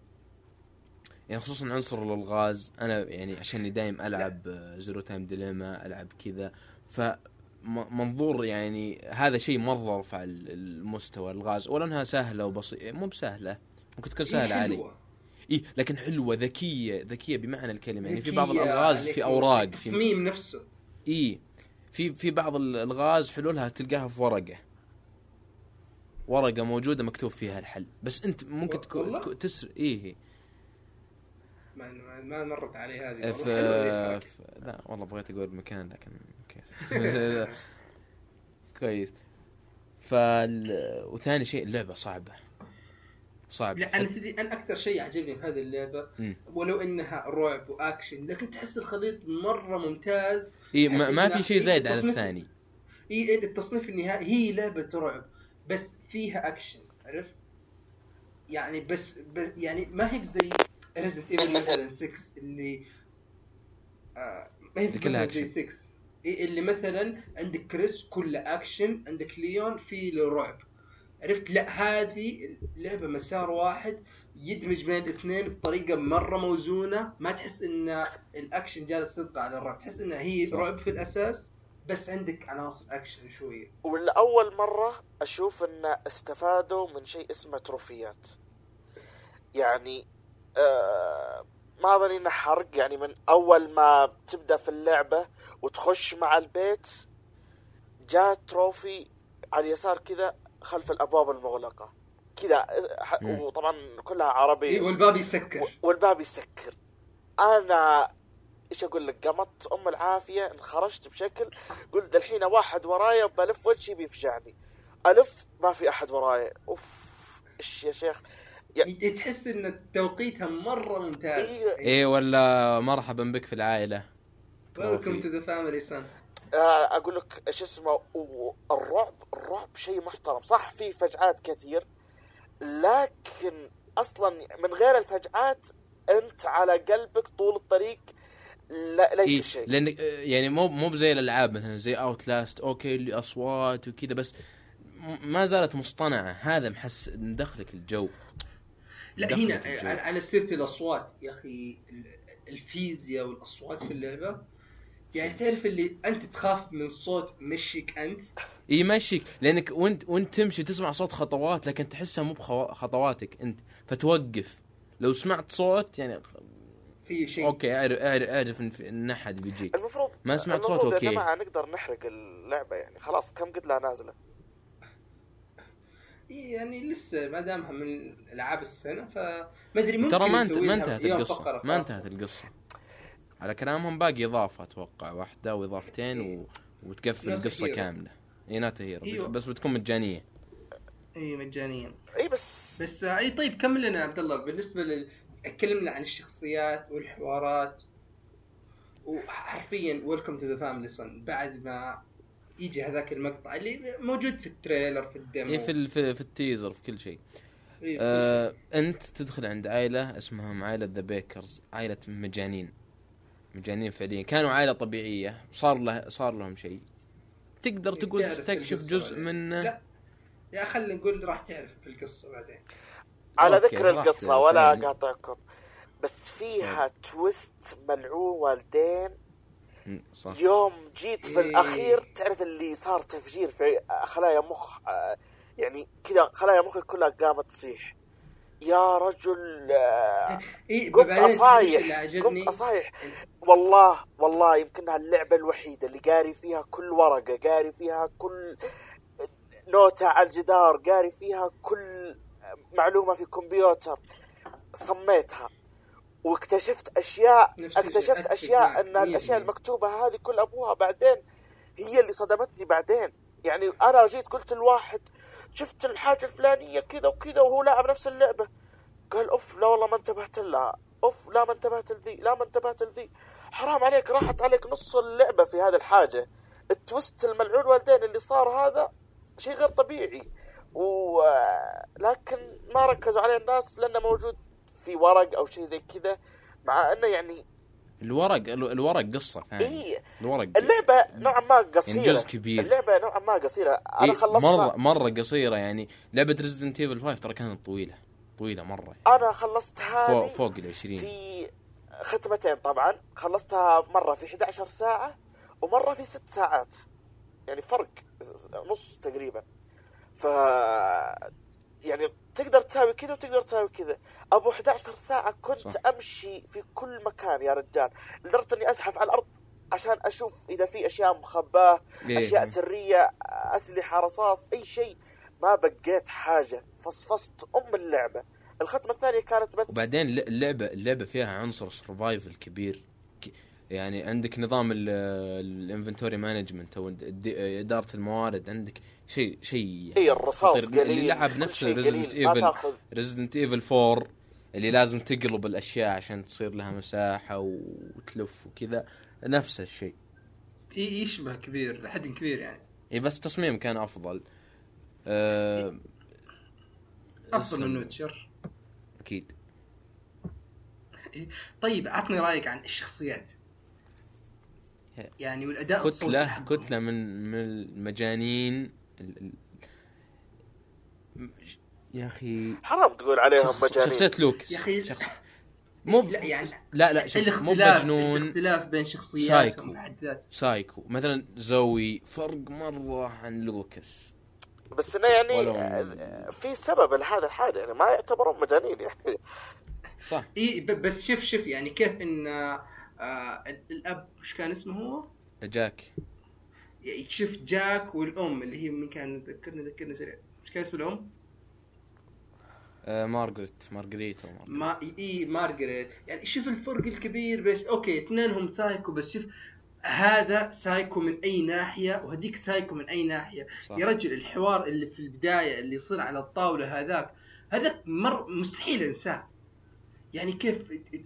يعني خصوصا عنصر الألغاز. أنا يعني عشاني دايم ألعب Zero Time Dilemma ألعب كذا. ف منظور يعني هذا شيء مره رفع ال- المستوى الغاز ولا انها سهلة وبسيطة. مو بسهلة. ممكن تكون سهلة هي علي. اي لكن حلوة ذكية ذكية بمعنى الكلمة. يعني في بعض الألغاز في أوراق في التصميم نفسه. اي في في بعض الألغاز حلولها تلقاها في ورقة. ورقة موجودة مكتوب فيها الحل. بس أنت ممكن تكون؟ تكون تسر إيه ما, ما- ما مرت علي هذه. ذي الحركة. في لا والله بغيت أقول مكان لكن كويس. فال وثاني شيء اللعبة صعبة. صعبه لا أنا تدري أنا أكثر شيء عجبني في هذه اللعبة. ولو إنها رعب وأكشن لكن تحس الخليط مرة ممتاز إي ما, ما في شيء زايد على الثاني هي التصنيف النهائي هي لعبة رعب بس فيها أكشن عرفت؟ يعني بس, بس يعني ما هي زي Resident Evil مثلا 6 اللي آه ما هي كلها زي أكشن. 6 إيه اللي مثلا عندك كريس كله أكشن عندك ليون في له رعب عرفت؟ لا هذه لعبه مسار واحد يدمج بين الاثنين بطريقة مرة موزونة. ما تحس إن الأكشن جالس يطغى على الرعب. تحس انها هي. رعب في الأساس بس عندك عناصر أكشن شوية. ولأول مرة أشوف أن استفادوا من شيء اسمه تروفيات. يعني آه ما بنينا حرق. يعني من أول ما تبدأ في اللعبة وتخش مع البيت جاء تروفي على اليسار كذا خلف الأبواب المغلقة. كذا. وطبعا كلها عربي. إيه والباب يسكر. والباب يسكر. أنا إيش أقول لك؟ قامت أم العافية انخرجت بشكل قلت الحين واحد ورايا بلف وجهي بيفجعني. ألف ما في أحد ورايا. أوف إيش يا شيخ؟ ي- تحس إن توقيتها مرة ممتاز. إيه. إيه ولا مرحبا بك في العائلة. welcome to the family son أقول لك إيش اسمه الرعب الرعب شيء محترم. صح في فجعات كثير لكن أصلا من غير الفجعات أنت على قلبك طول الطريق لا ليس إيه شيء. لأن يعني مو مو بزي الألعاب مثلا زي Outlast okay اللي أصوات وكذا بس ما زالت مصطنعة. هذا محس مدخلك الجو. لا هنا الجو. على- سيرة الأصوات يا أخي ال- الفيزياء والأصوات في اللعبة يعني تعرف اللي أنت تخاف من صوت مشيك أنت؟ يمشيك لأنك وانت وأنت تمشي تسمع صوت خطوات لكن تحسها مو بخطواتك أنت. فتوقف. لو سمعت صوت يعني في شيء. okay اعرف اعرف, أعرف إن أحد بيجيك. المفروض ما سمعت صوت المفروض okay. يا جماعة نقدر نحرق اللعبة يعني. خلاص كم قد لها نازلة؟ إيه يعني لسه ما دامها من ألعاب السنة فما أدري ممكن ترى ما انت انتهت القصة. ما. انتهت القصة. على كلامهم باقي إضافة أتوقع واحدة وإضافتين و... وتقفل القصة hero. كاملة. إي not a hero بس, أيوة. بس بتكون مجانية. إي مجانيا إي بس. بس آه، إي طيب كمل لنا يا عبد الله. بالنسبة لل تكلمنا عن الشخصيات والحوارات. وحرفيا welcome to the family son بعد ما يجي هذاك المقطع اللي موجود في ال trailer في ال demo. إي في ال... في, في ال teaser في كل شيء. إيه، آه أنت تدخل عند عائلة اسمها عائلة The Bakers عائلة مجانين. مجانين فعليا. كانوا عائلة طبيعية. صار له صار لهم شيء. تقدر إيه، تقول تستكشف جزء بعدين. من لا. يا خلينا نقول راح تعرف في القصة بعدين. على ذكر القصة. ولا. أقاطعكم. بس فيها تويست ملعون والدين. صح. يوم جيت في إيه. الأخير تعرف اللي صار تفجير في خلايا مخ آه، يعني كذا خلايا مخي كلها قامت تصيح. يا رجل آه، اي قمت أصايح قمت أصايح. والله والله يمكنها اللعبة الوحيدة اللي قاري فيها كل ورقة قاري فيها كل نوتة على الجدار قاري فيها كل معلومة في كمبيوتر صميتها واكتشفت أشياء اكتشفت أشياء أن الأشياء 100%. المكتوبة هذه كل أبوها بعدين هي اللي صدمتني بعدين. يعني أنا جيت قلت الواحد شفت الحاجة الفلانية كذا وكذا وهو لاعب نفس اللعبة. قال أوف لا والله ما انتبهت لها. أوف لا ما انتبهت لذي لا ما انتبهت لذي. حرام عليك راحت عليك نص اللعبة في هذه الحاجة. التويست الملعون والدين اللي صار هذا شيء غير طبيعي. و لكن ما ركزوا عليه الناس لأنه موجود في ورق أو شيء زي كذا مع أنه يعني الورق ال- الورق قصة. ثانية اي الورق اللعبة نوعا ما قصيرة. يعني جزء كبير. اللعبة نوعا ما قصيرة. أنا إيه، خلصتها. مرة مرة قصيرة يعني. لعبة Resident Evil 5 ترى كانت طويلة. طويلة مرة أنا خلصتها فوق فوق ال 20 في ختمتين طبعا. خلصتها مرة في 11 ساعة ومرة في 6 ساعات. يعني فرق نص تقريبا. ف يعني تقدر تساوي كذا وتقدر تساوي كذا أبو 11 ساعة كنت صح. أمشي في كل مكان يا رجال لدرجة إني أزحف على الأرض عشان أشوف إذا في أشياء مخباة إيه. أشياء سرية أسلحة رصاص أي شيء ما بقيت حاجة فصفصت أم اللعبة الختمة الثانية كانت بس وبعدين اللعبة اللعبة فيها عنصر survival كبير يعني عندك نظام ال inventory management أو إدارة الموارد عندك شيء شيء اي الرصاص خطير. اللي قليل لعب نفس Resident قليل. Evil Resident Evil 4 اللي لازم تقلب الأشياء عشان تصير لها مساحة وتلف وكذا نفس الشيء ي- يشبه كبير لحد كبير يعني إي بس تصميم كان أفضل أه أفضل من Witcher أكيد طيب عطني رأيك عن الشخصيات. يعني والأداء الصوتي كتله حقهم. كتلة من من المجانين ال- يا أخي. حرام تقول عليهم شخص مجانين. شخصية لوكس يا أخي- شخص مو ب- لا يعني لا لا شوف مو الاختلاف مجنون الاختلاف بين شخصياتهم سايكو. سايكو. مثلا زوي فرق مرة عن لوكس. بس إنه يعني ولو- آه، في سبب لهذا الحاجة يعني ما يعتبرون مجانين يعني. صح. إي ب- بس شوف شوف يعني كيف إن آه الأب وش كان اسمه هو؟ جاك. شوف جاك والأم اللي هي من كان ذكرني ذكرني سريع إيش كان اسم الأم؟ آه مارغريت مارغريت. ما اي مارغريت يعني شوف الفرق الكبير بس okay اثنينهم سايكو بس شوف هذا سايكو من أي ناحية وهذيك سايكو من أي ناحية صح. يا رجل الحوار اللي في البداية اللي يصير على الطاولة هذاك هذاك مرة مستحيل أنساه يعني كيف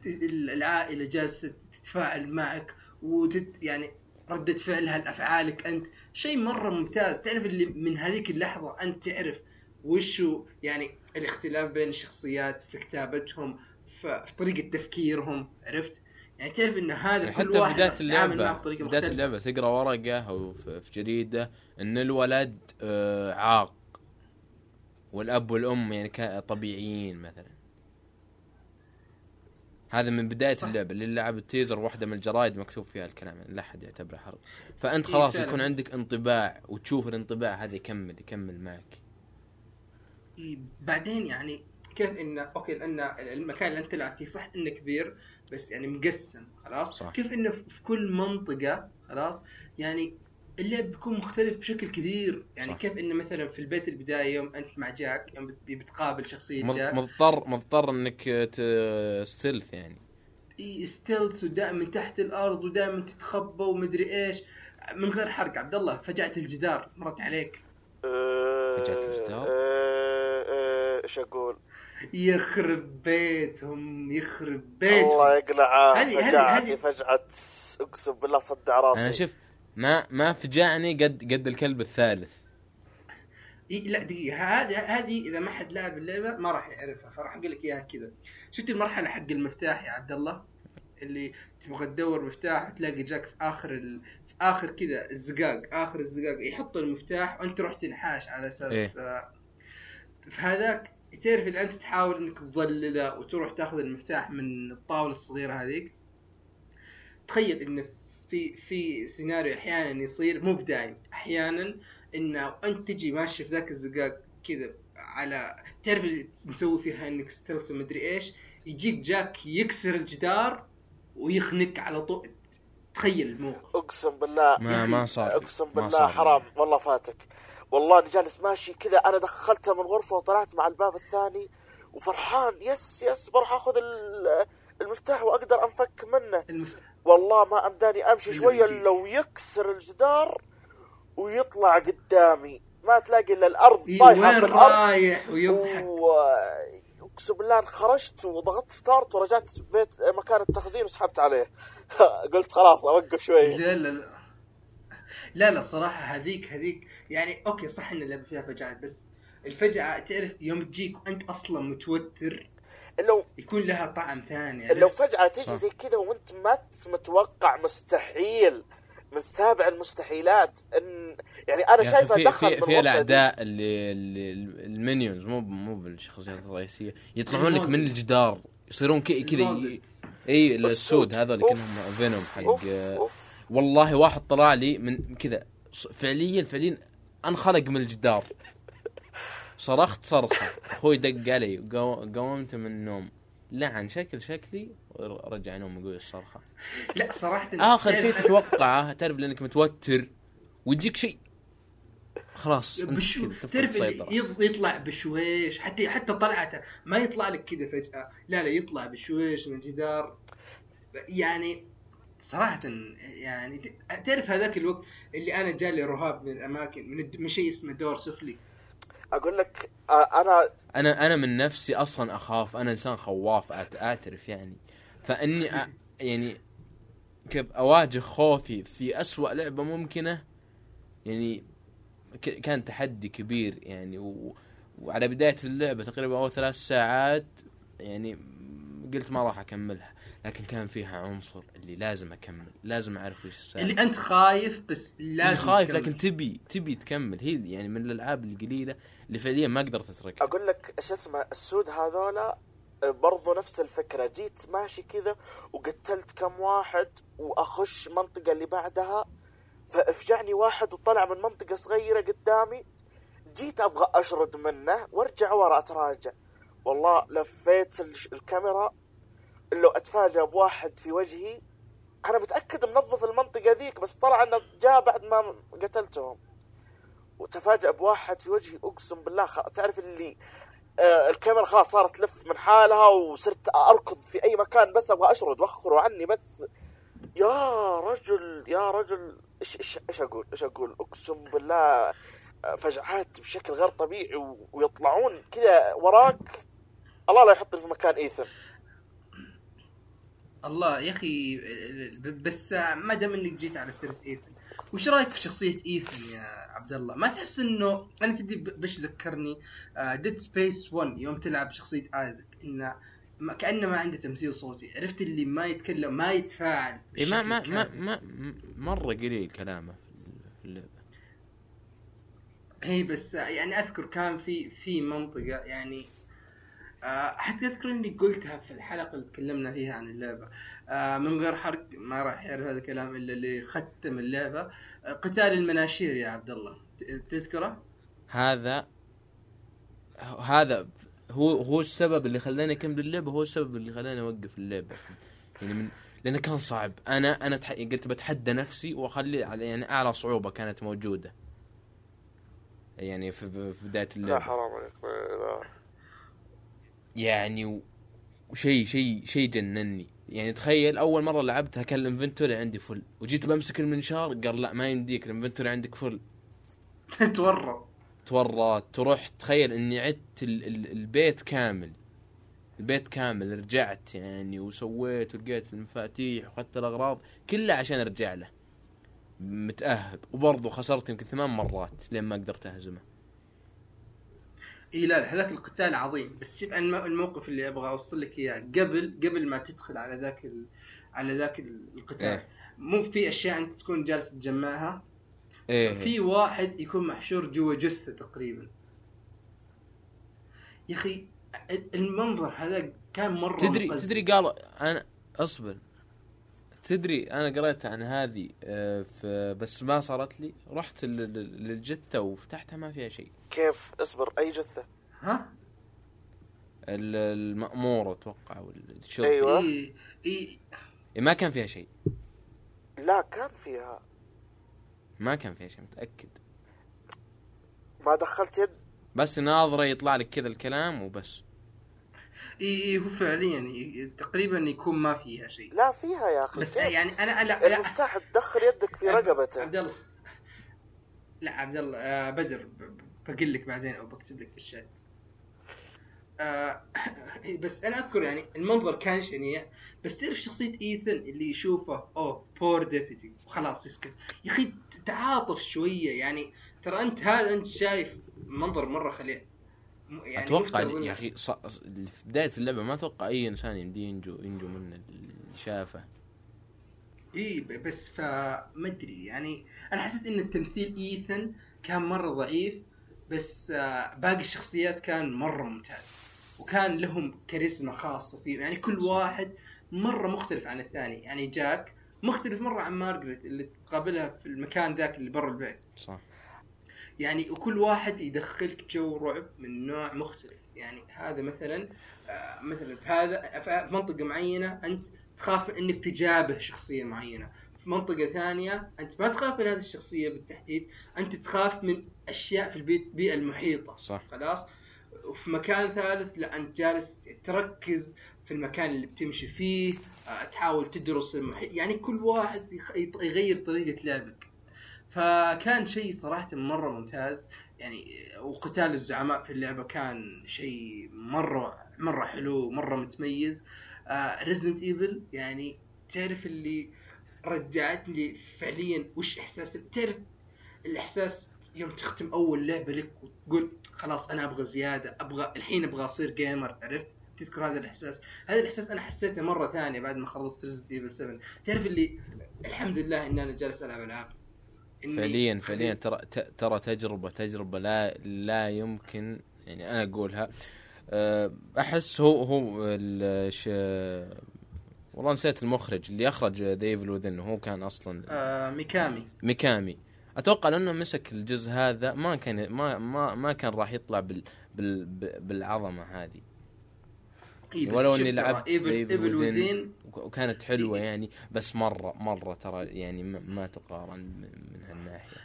العائلة جالسة تتفاعل معك وتت يعني ردة فعلها لافعالك أنت. شيء مرة ممتاز. تعرف اللي من هذيك اللحظة أنت تعرف وشو يعني الاختلاف بين الشخصيات في كتابتهم في طريقة تفكيرهم عرفت؟ يعني تعرف إن هذا يعني كل واحد اللعبة بطريقة بداية مختلفة. اللعبة تقرأ ورقة أو في جريدة إن الولد آه عاق والأب والأم يعني طبيعيين مثلا. هذا من بداية صح. اللعبة اللي لعب التيزر واحدة من الجرايد مكتوب فيها الكلام يعني لا أحد يعتبره حرق فأنت إيه خلاص. يكون عندك انطباع وتشوف الانطباع هذا يكمل يكمل معك إيه، بعدين يعني كيف انه okay لأن المكان اللي أنت تلعب فيه صح إنه كبير بس يعني مقسم خلاص صح. كيف إنه في كل منطقة خلاص يعني اللعب بيكون مختلف بشكل كبير. يعني صح. كيف انه مثلا في البيت البداية يوم أنت مع جاك يوم بت- بتقابل شخصية مض- جاك. مضطر مضطر إنك تستلث يعني. ستيلث ودائما تحت الأرض ودائما تتخبى ومدري إيش. من غير حرق. عبد الله فجعت الجدار مرت عليك. فجأة الجدار؟ آه، آه، إيش أقول؟ يخرب بيتهم يخرب بيتهم. الله يقلعه. هذه- هذه- فجعني هذه- فجعة أقسم بالله صدع راسي. أنا شوف ما ما فجعني قد قد الكلب الثالث. لا دقيقة. هذه هذه إذا ما حد لعب اللعبة ما راح يعرفها فراح أقول لك إياها كذا. شفت المرحلة حق المفتاح يا عبد الله؟ اللي تبغى تدور مفتاح وتلاقي جاك في آخر ال... في آخر كذا الزقاق آخر الزقاق يحط المفتاح وأنت تروح تنحاش على أساس إيه. آه في هذاك تعرف اللي أنت تحاول إنك تظلله وتروح تأخذ المفتاح من الطاولة الصغيرة هذيك؟ تخيل إن في في سيناريو أحيانا يصير مو بدايم أحيانا انه أنت تجي ماشي في ذاك الزقاق كذا على تعرف اللي مسوي فيها إنك stealth ومدري إيش يجيك جاك يكسر الجدار ويخنق على طول. تخيل الموقف. أقسم بالله. ما ما صار. أقسم بالله صار. حرام. والله فاتك. والله اني جالس ماشي كذا أنا دخلتها من غرفة وطلعت مع الباب الثاني وفرحان. يس يس بروح آخذ ال- المفتاح وأقدر أنفك منه. المفتاح. والله ما أمداني أمشي إلا شوية بيجي. لو يكسر الجدار ويطلع قدامي. ما تلاقي إلا الأرض إيه، طايحة في الأرض. رايح؟ ويضحك. أقسم بالله خرجت وضغطت start ورجعت بيت مكان التخزين وسحبت عليه. قلت خلاص أوقف شوي. لا لا لا. لا لا صراحة هذيك هذيك يعني okay صح إن اللعبة فيها فجعات بس الفجعة تعرف يوم تجيك وأنت أصلا متوتر لو يكون لها طعم ثاني لو فجأة تيجي صح. زي كذا وانت ما متوقع مستحيل من سابع المستحيلات ان يعني أنا شايفه في دخل في, في. الأعداء اللي, اللي ال minions مو مو بالشخصيات الرئيسية يطلعون لك من الجدار يصيرون كذا. إي السود. هذول. كأنهم Venom حق أوف أوف والله واحد طلع لي من كذا فعليا فعليا أنخلق من الجدار صرخت صرخة. أخوي دق علي. قو- قومت من النوم. لعن شكل شكلي ورجع نوم يقول الصرخة. لا صراحة آخر شيء تتوقعه تعرف لأنك متوتر. ويجيك شيء. خلاص بشو؟ تعرف يطلع بشويش. حتى حتى طلعته. ما يطلع لك كذا فجأة. لا لا يطلع بشويش من الجدار يعني صراحة يعني تعرف هذاك الوقت اللي أنا جالي رهاب من الأماكن من, من شيء اسمه دور سفلي؟ أقول لك آه، أنا أنا أنا من نفسي أصلا أخاف أنا إنسان خواف أعترف يعني. فإني أ... يعني كيف أواجه خوفي في أسوأ لعبة ممكنة يعني ك... كان تحدي كبير يعني. و... وعلى بداية اللعبة تقريبا أول ثلاث ساعات يعني قلت ما راح أكملها. لكن كان فيها عنصر اللي لازم أكمل لازم أعرف إيش السالفه اللي أنت خايف بس لازم خايف تكمل. لكن تبي تبي تكمل. هي يعني من الألعاب القليلة اللي فعليا ما قدرت أتركها. أقول لك إيش اسمه السود هذولا آه، برضو نفس الفكرة. جيت ماشي كذا وقتلت كم واحد وأخش منطقة اللي بعدها فأفجعني واحد وطلع من منطقة صغيرة قدامي. جيت أبغى أشرد منه وأرجع ورا أتراجع. والله لفيت الكاميرا لو أتفاجأ بواحد في وجهي أنا متأكد منظف المنطقة ذيك بس طلع إنه جاء بعد ما قتلتهم وتفاجأ بواحد في وجهي أقسم بالله. تعرف اللي آه الكاميرا خلاص صارت تلف من حالها وصرت أركض في أي مكان بس أبغى أشرد وخروا عني بس يا رجل يا رجل إيش إيش إيش أقول إيش أقول أقسم بالله فجعات بشكل غير طبيعي. ويطلعون كذا وراك الله لا يحطني في مكان ايثن الله يا أخي بس ما دام إنك جيت على سيرة إيثن وش رأيك في شخصية إيثن يا عبد الله؟ ما تحس إنه أنا تدري بش ذكرني Dead Space 1 يوم تلعب شخصية آيزك انه كانه ما عنده تمثيل صوتي، عرفت اللي ما يتكلم ما يتفاعل إيه ما ما ما. ما مرة قليل كلامه في اللعبة اي بس يعني أذكر كان في في منطقة يعني حتى اذكر إني قلتها في الحلقة اللي تكلمنا فيها عن اللعبة. آه، من غير حرق ما راح يعرف هذا الكلام إلا اللي ختم اللعبة. آه، قتال المناشير يا عبد الله. تذكره؟ هذا هذا هو هو السبب اللي خلاني أكمل اللعبة هو السبب اللي خلاني أوقف اللعبة. يعني من لأنه كان صعب. أنا أنا تح... قلت بتحدى نفسي وأخلي على يعني أعلى صعوبة كانت موجودة. يعني في, في بداية لا اللعبة. حرام عليك لا. يعني وشيء شيء شيء جنني. يعني تخيل أول مرة لعبتها كان ال inventory عندي full وجيت بمسك المنشار قال لا ما يمديك ال inventory عندك full تورط. تورط. تروح تخيل إني عدت ال- ال- البيت كامل. البيت كامل رجعت يعني وسويت ولقيت المفاتيح وأخذت الأغراض كلها عشان أرجع له. متأهب. وبرضه خسرت يمكن ثمان مرات لين ما قدرت أهزمه. اي لا لا هذاك القتال عظيم. بس شوف الم- الموقف اللي أبغى أوصل لك إياه. قبل قبل ما تدخل على ذاك ال... على ذاك القتال إيه. مو في أشياء أنت تكون جالس تجمعها؟ إيه. في واحد يكون محشور جوا جثة تقريبا. يا أخي المنظر هذا كان مرة تدري مقزز. تدري قال أنا أصبر. تدري أنا قريت عن هذه آه، في بس ما صارت لي. رحت لل- لل- للجثة وفتحتها ما فيها شيء. كيف؟ اصبر أي جثة؟ ها؟ ال- المأمور أتوقع والشرطي. أيوة. إي إي. إيه، ما كان فيها شيء. لا كان فيها. ما كان فيها شيء متأكد. ما دخلت يد؟ بس ناظرة يطلع لك كذا الكلام وبس. إي إي هو فعليا ي- تقريبا يكون ما فيها شيء. لا فيها يا أخي. بس كيف؟ يعني أنا لا لا المفتاح تدخل يدك في رقبته. عبد الله. لا عبد الله آه بدر بقول لك بعدين أو بكتب لك بالشات آه بس أنا أذكر يعني المنظر كان شنيع بس تعرف شخصية إيثن اللي يشوفه أوه بور ديبيتي وخلاص يسكت. يا أخي تعاطف شوية يعني. ترى أنت هذا أنت شايف منظر مرة خليع يعني أتوقع يا أخي ص... في بداية اللعبة ما أتوقع أي إنسان يمديه ينجو ينجو من اللي شافه إي بس فما أدري يعني أنا حسيت إن التمثيل إيثن كان مرة ضعيف بس آه، باقي الشخصيات كان مرة ممتاز وكان لهم كاريزما خاصة فيه. يعني كل واحد مرة مختلف عن الثاني. يعني جاك مختلف مرة عن مارغريت اللي تقابلها في المكان ذاك اللي برا البيت. صح. يعني وكل واحد يدخلك جو رعب من نوع مختلف. يعني هذا مثلا آه، مثلا في هذا في منطقة معينة أنت تخاف من أنك تجابه شخصية معينة. في منطقة ثانية أنت ما تخاف من هذه الشخصية بالتحديد أنت تخاف من أشياء في البيت البيئة المحيطة. صح. خلاص؟ وفي مكان ثالث لا أنت جالس تركز في المكان اللي بتمشي فيه آه، تحاول تدرس المحيط يعني كل واحد يغير طريقة لعبك. فكان شيء صراحة مرة ممتاز. يعني وقتال الزعماء في اللعبة كان شيء مرة مرة حلو مرة متميز. Resident Evil يعني تعرف اللي رجعتني فعليا وش إحساس تعرف الإحساس يوم تختم أول لعبة لك وتقول خلاص أنا أبغى زيادة أبغى الحين أبغى أصير gamer عرفت؟ تذكر هذا الإحساس؟ هذا الإحساس أنا حسيته مرة ثانية بعد ما خلصت Resident Evil 7 تعرف اللي الحمد لله إن أنا جالس ألعب ألعاب. فعليا فعليا ترى ترى تجربة تجربة لا لا يمكن يعني أنا أقولها أه، أحس هو هو. والله نسيت المخرج اللي أخرج ذا Evil Within هو كان أصلا آه ميكامي ميكامي أتوقع لأنه مسك الجزء هذا ما كان ما ما ما كان راح يطلع بال بال بالعظمة هذه بس ولو إني لعبت Evil Within وك- وكانت حلوة إيه. يعني بس مره مرة ترى يعني ما تقارن من هالناحية.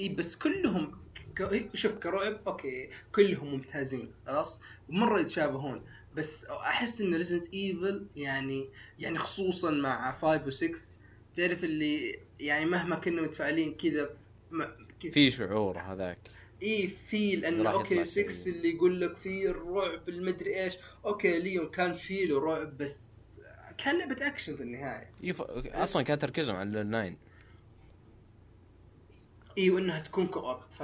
إي بس كلهم ك... شوف كرعب okay كلهم ممتازين خلاص؟ ومرة يتشابهون بس أحس إن Resident Evil يعني يعني خصوصا مع 5 و6 تعرف اللي يعني مهما كنا متفائلين كذا ما- كذا. في شعور هذاك. اي في لأنه راح okay يطلع 6 سيء. اللي يقول لك في الرعب المدري إيش. okay ليون كان في له رعب بس كان لعبة اكشن في النهاية. يف... أصلا كان تركيزهم على الاونلاين اي وإنها تكون co-op ف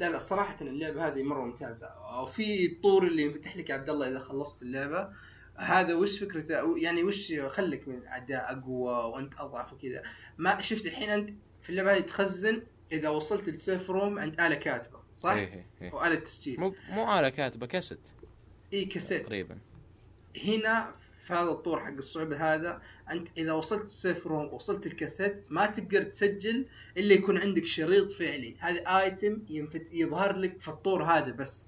لا لا صراحة اللعبة هذه مرة ممتازة. وفي الطور اللي ينفتح لك يا عبد الله إذا خلصت اللعبة. هذا وش فكرته؟ يعني وش خلك من أداء أقوى وأنت أضعف وكذا؟ ما شفت الحين أنت في اللعبة هذه تخزن إذا وصلت ال save room عند آلة كاتبة صح؟ إيه إيه إيه. وآلة تسجيل. مو مو آلة كاتبة كاسيت. إي كاسيت. تقريبا. هنا في هذا الطور حق الصعوبة هذا أنت إذا وصلت ال save room وصلت الكاسيت ما تقدر تسجل إلا يكون عندك شريط فعلي. هذا item ينفت يظهر لك في الطور هذا بس.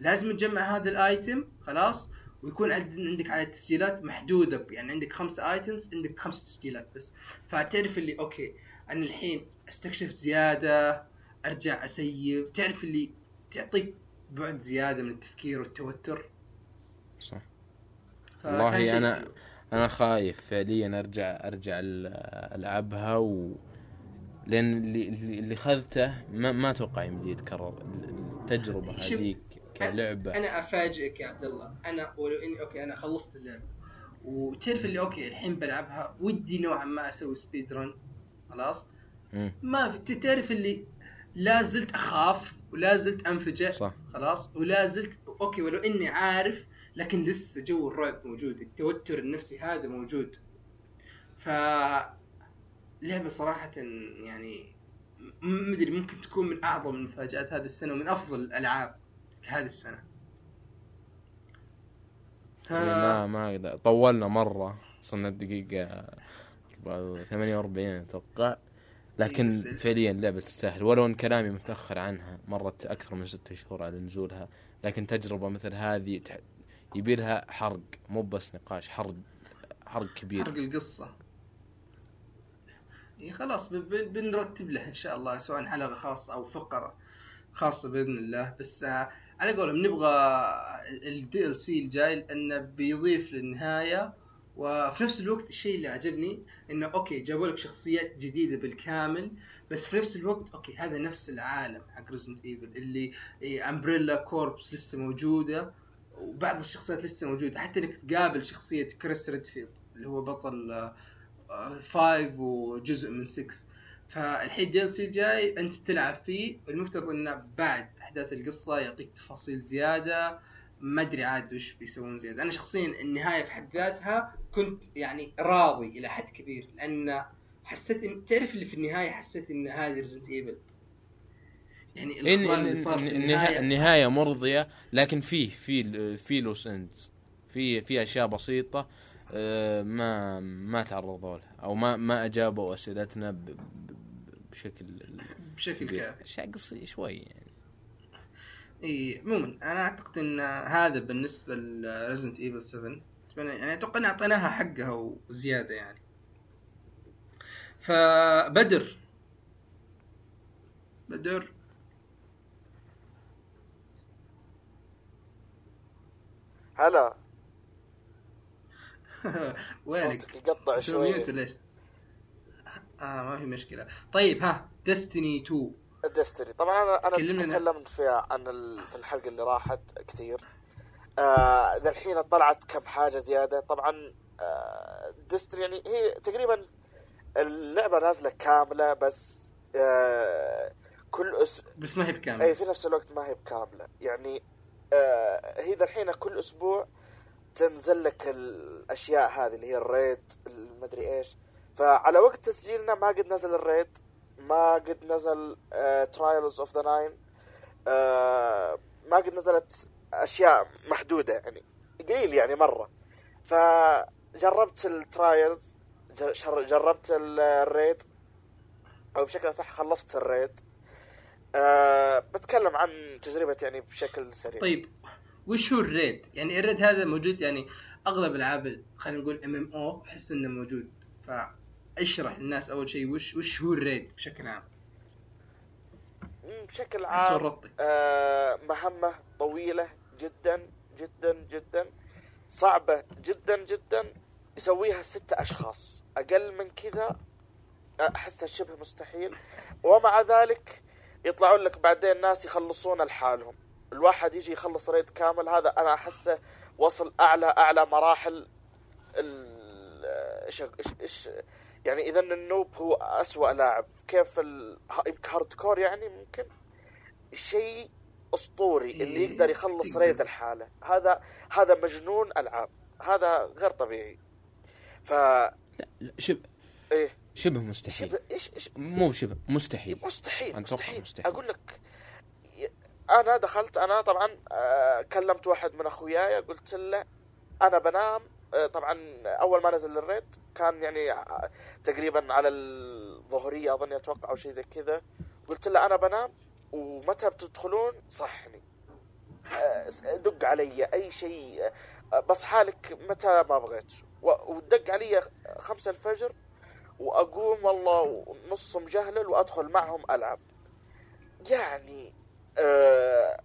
لازم تجمع هذا ال item خلاص ويكون عند- عندك على التسجيلات محدودة. يعني عندك خمس items عندك خمس تسجيلات بس. فتعرف اللي okay أنا الحين أستكشف زيادة أرجع أسيف. تعرف اللي تعطيك بعد زيادة من التفكير والتوتر؟ صح. والله شيء حلو. أنا خايف فعليا أرجع أرجع ال- ألعبها و لأن اللي اللي خذته ما ما أتوقع يمدي يتكرر. التجربة هذيك كلعبة. أنا أفاجئك يا عبد الله. أنا ولو إني okay أنا خلصت اللعبة. وتعرف اللي okay الحين بلعبها ودي نوعا ما أسوي speed run خلاص. ما في تعرف اللي لا زلت أخاف ولا زلت أنفجع صح. خلاص؟ ولا زلت okay ولو إني عارف لكن لسه جو الرعب موجود التوتر النفسي هذا موجود. ف لعبة صراحة يعني مدري ممكن تكون من أعظم المفاجآت هذه السنة ومن أفضل الألعاب هذه السنة. ف... يعني ما ما أقدر. طولنا مرة وصلنا الدقيقة 48 أتوقع. لكن إيه، بس- فعليا اللعبة تستاهل ولو إن كلامي متأخر عنها مرت أكثر من ستة شهور على نزولها لكن تجربة مثل هذه تح- يبي لها حرق مو بس نقاش حرق حرق كبير. حرق القصة. إيه خلاص بنرتب له إن شاء الله سواء حلقة خاصة أو فقرة خاصة بإذن الله. بس آه، على قولهم نبغى ال DLC الجاي لأنه بيضيف للنهاية وفي نفس الوقت الشيء اللي عجبني إنه okay جابوا لك شخصيات جديدة بالكامل بس في نفس الوقت okay هذا نفس العالم حق Resident Evil اللي Umbrella Corps لسه موجودة وبعض الشخصيات لسه موجودة حتى إنك تقابل شخصية كريس ريدفيلد اللي هو بطل آه، آه، five وجزء من 6 فالحين DLC جاي أنت تلعب فيه المفترض إنه بعد أحداث القصة يعطيك تفاصيل زيادة ما أدري عاد وش بيسوون زيادة. أنا شخصيا النهاية في حد ذاتها كنت يعني راضي إلى حد كبير لأن حسيت ان تعرف اللي في النهاية حسيت إن هذه Resident Evil يعني إن اللي صار في النهاية, النهاية مرضية لكن فيه في في loose ends في في أشياء بسيطة آه، ما ما تعرضوا لها أو ما ما أجابوا أسئلتنا بشكل بشكل كافي. اشياء شوي يعني. إي عموما أنا أعتقد إن هذا بالنسبة ل Resident Evil 7 يعني أتوقع ان أعطيناها حقها وزيادة يعني. فبدر. بدر. هلا. وينك؟ صوتك يقطع شو شوي. ليش؟ آه ما في مشكلة. طيب ها Destiny 2 Destiny طبعا أنا أنا تكلمت فيها عن ال... في الحلقة اللي راحت كثير. آه الحين طلعت كم حاجة زيادة. طبعا آه Destiny يعني هي تقريبا اللعبة نازلة كاملة بس آه كل أس... بس ما هي بكامل أي في نفس الوقت ما هي بكاملة. يعني آه هي ذا الحين كل أسبوع تنزل لك الأشياء هذه اللي هي ال raid المدري إيش. فعلى وقت تسجيلنا ما قد نزل ال raid ما قد نزل Trials of the Nine ما قد نزلت أشياء محدودة يعني قليل يعني مرة. فجربت ال Trials جربت ال- ال raid أو بشكل صح خلصت ال raid أه بتكلم عن تجربة يعني بشكل سريع. طيب وش هو ال raid؟ يعني ال raid هذا موجود يعني أغلب العاب خلينا نقول ام ام أو أحس إنه موجود. فاشرح للناس أول شيء وش وش هو ال raid بشكل عام؟ بشكل عام آه، مهمة طويلة جدا جدا جدا صعبة جدا جدا يسويها ستة أشخاص. أقل من كذا أحسها شبه مستحيل. ومع ذلك يطلعون لك بعدين ناس يخلصون لحالهم. الواحد يجي يخلص raid كامل هذا أنا أحسه وصل أعلى أعلى مراحل ال إيش يعني إذا ال noob هو أسوأ لاعب. كيف hardcore يعني؟ ممكن شيء أسطوري اللي إيه، يقدر يخلص. raid لحاله. هذا هذا مجنون ألعاب. هذا غير طبيعي. ف لا شبه إيه. شبه مستحيل. شبه إيش إيش؟ مو شبه مستحيل. مستحيل مستحيل. مستحيل. أقول لك أنا دخلت أنا طبعا آه، كلمت واحد من أخوياي قلت له أنا بنام طبعا أول ما نزل الريد كان يعني ع- تقريبا على الظهرية اظن أتوقع أو شيء زي كذا. قلت له أنا بنام ومتى بتدخلون؟ صحني. آه، دق علي أي شيء. آه، بصحى لك متى ما بغيت. ودق علي خمسة الفجر وأقوم والله نص مجهلل وأدخل معهم ألعب. يعني آه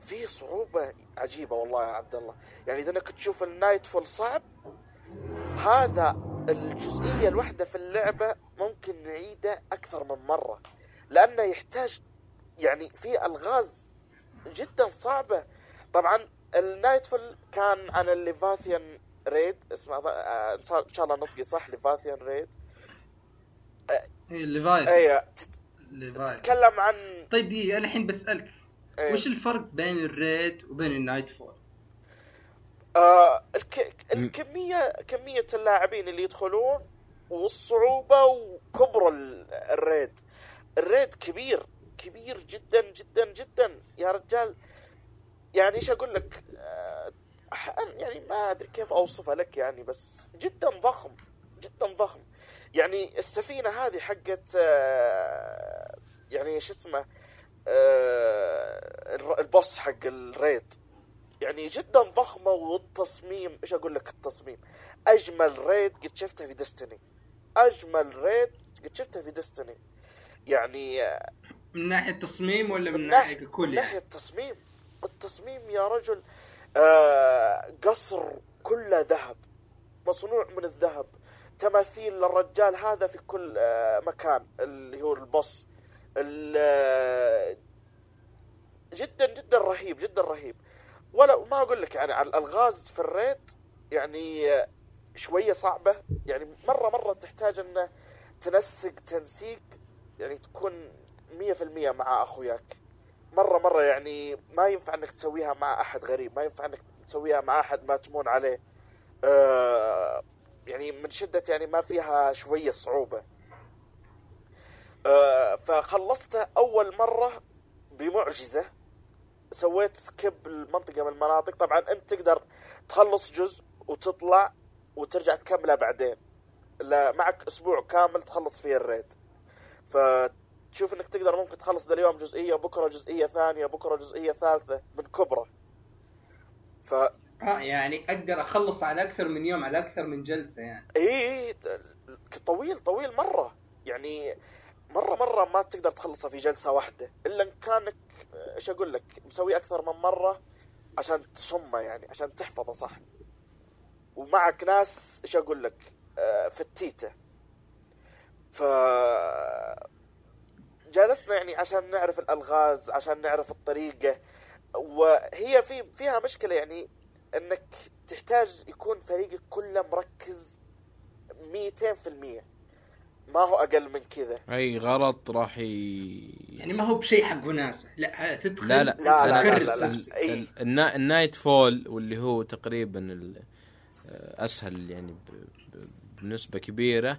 في صعوبة عجيبة والله يا عبد الله. يعني إذا إنك تشوف ال Nightfall صعب هذا الجزئية الواحدة في اللعبة ممكن نعيده أكثر من مرة لأنه يحتاج يعني في ألغاز جدا صعبة. طبعا ال Nightfall كان عن ال Leviathan raid اسمه آه، إن شاء الله نطقي صح Leviathan raid. هي ال Leviathan اي ال Leviathan تتكلم عن طيب دقيقة أنا الحين بسألك. إيه. وش الفرق بين ال raid وبين ال Nightfall؟ آه الك... الكمية كمية اللاعبين اللي يدخلون والصعوبة وكبر ال- ال raid. ال raid كبير كبير جدا جدا جدا. يا رجال يعني إيش أقول لك؟ آه يعني ما أدري كيف أوصفها لك يعني بس جدا ضخم جدا ضخم. يعني السفينة هذه حقت آه يعني شو اسمه ال boss حق ال raid. يعني جدا ضخمة والتصميم إيش أقول لك التصميم؟ أجمل raid قد شفتها في Destiny أجمل raid قد شفتها في Destiny يعني آه، من ناحية تصميم ولا من من ناحية كل من يعني؟ ناحية التصميم. التصميم يا رجل آه قصر كله ذهب. مصنوع من الذهب. تماثيل للرجال هذا في كل آه مكان اللي هو البص ال- آه، جدا جدا رهيب جدا رهيب. ولا ما أقول لك يعني على الألغاز في الريد يعني شوية صعبة. يعني مره مرة تحتاج إنه تنسق تنسيق يعني تكون مية في المية مع أخوياك. مرة مرة يعني ما ينفع إنك تسويها مع أحد غريب ما ينفع إنك تسويها مع أحد ما تمون عليه. آه يعني من شدة يعني ما فيها شوية صعوبة. آه فخلصتها أول مرة بمعجزة. سويت سكيب المنطقة من المناطق. طبعا أنت تقدر تخلص جزء وتطلع وترجع تكمله بعدين. لا معك أسبوع كامل تخلص فيه ال raid. فتشوف إنك تقدر ممكن تخلص ذا اليوم جزئية بكرة جزئية ثانية بكرة جزئية ثالثة من كبرة. ف آه يعني أقدر أخلص على أكثر من يوم على أكثر من جلسة يعني. اي اي طويل طويل مرة. يعني مرة مرة ما تقدر تخلصها في جلسة واحدة. إلا إن كانك إيش أقول لك مسوي أكثر من مرة عشان تصمه يعني عشان تحفظه صح؟ ومعك ناس إيش أقول لك آه، فتيته. ف جلسنا يعني عشان نعرف الألغاز عشان نعرف الطريقة. وهي في فيها مشكلة يعني إنك تحتاج يكون فريقك كله مركز 200% ما هو أقل من كذا أي غلط راح ي... يعني ما هو بشيء حق وناسة لا تدخل لا لا لا لا لا, لا, لا. نفسك. إي. ال- النا- ال Nightfall واللي هو تقريبا ال- أسهل يعني ب- ب- بنسبة كبيرة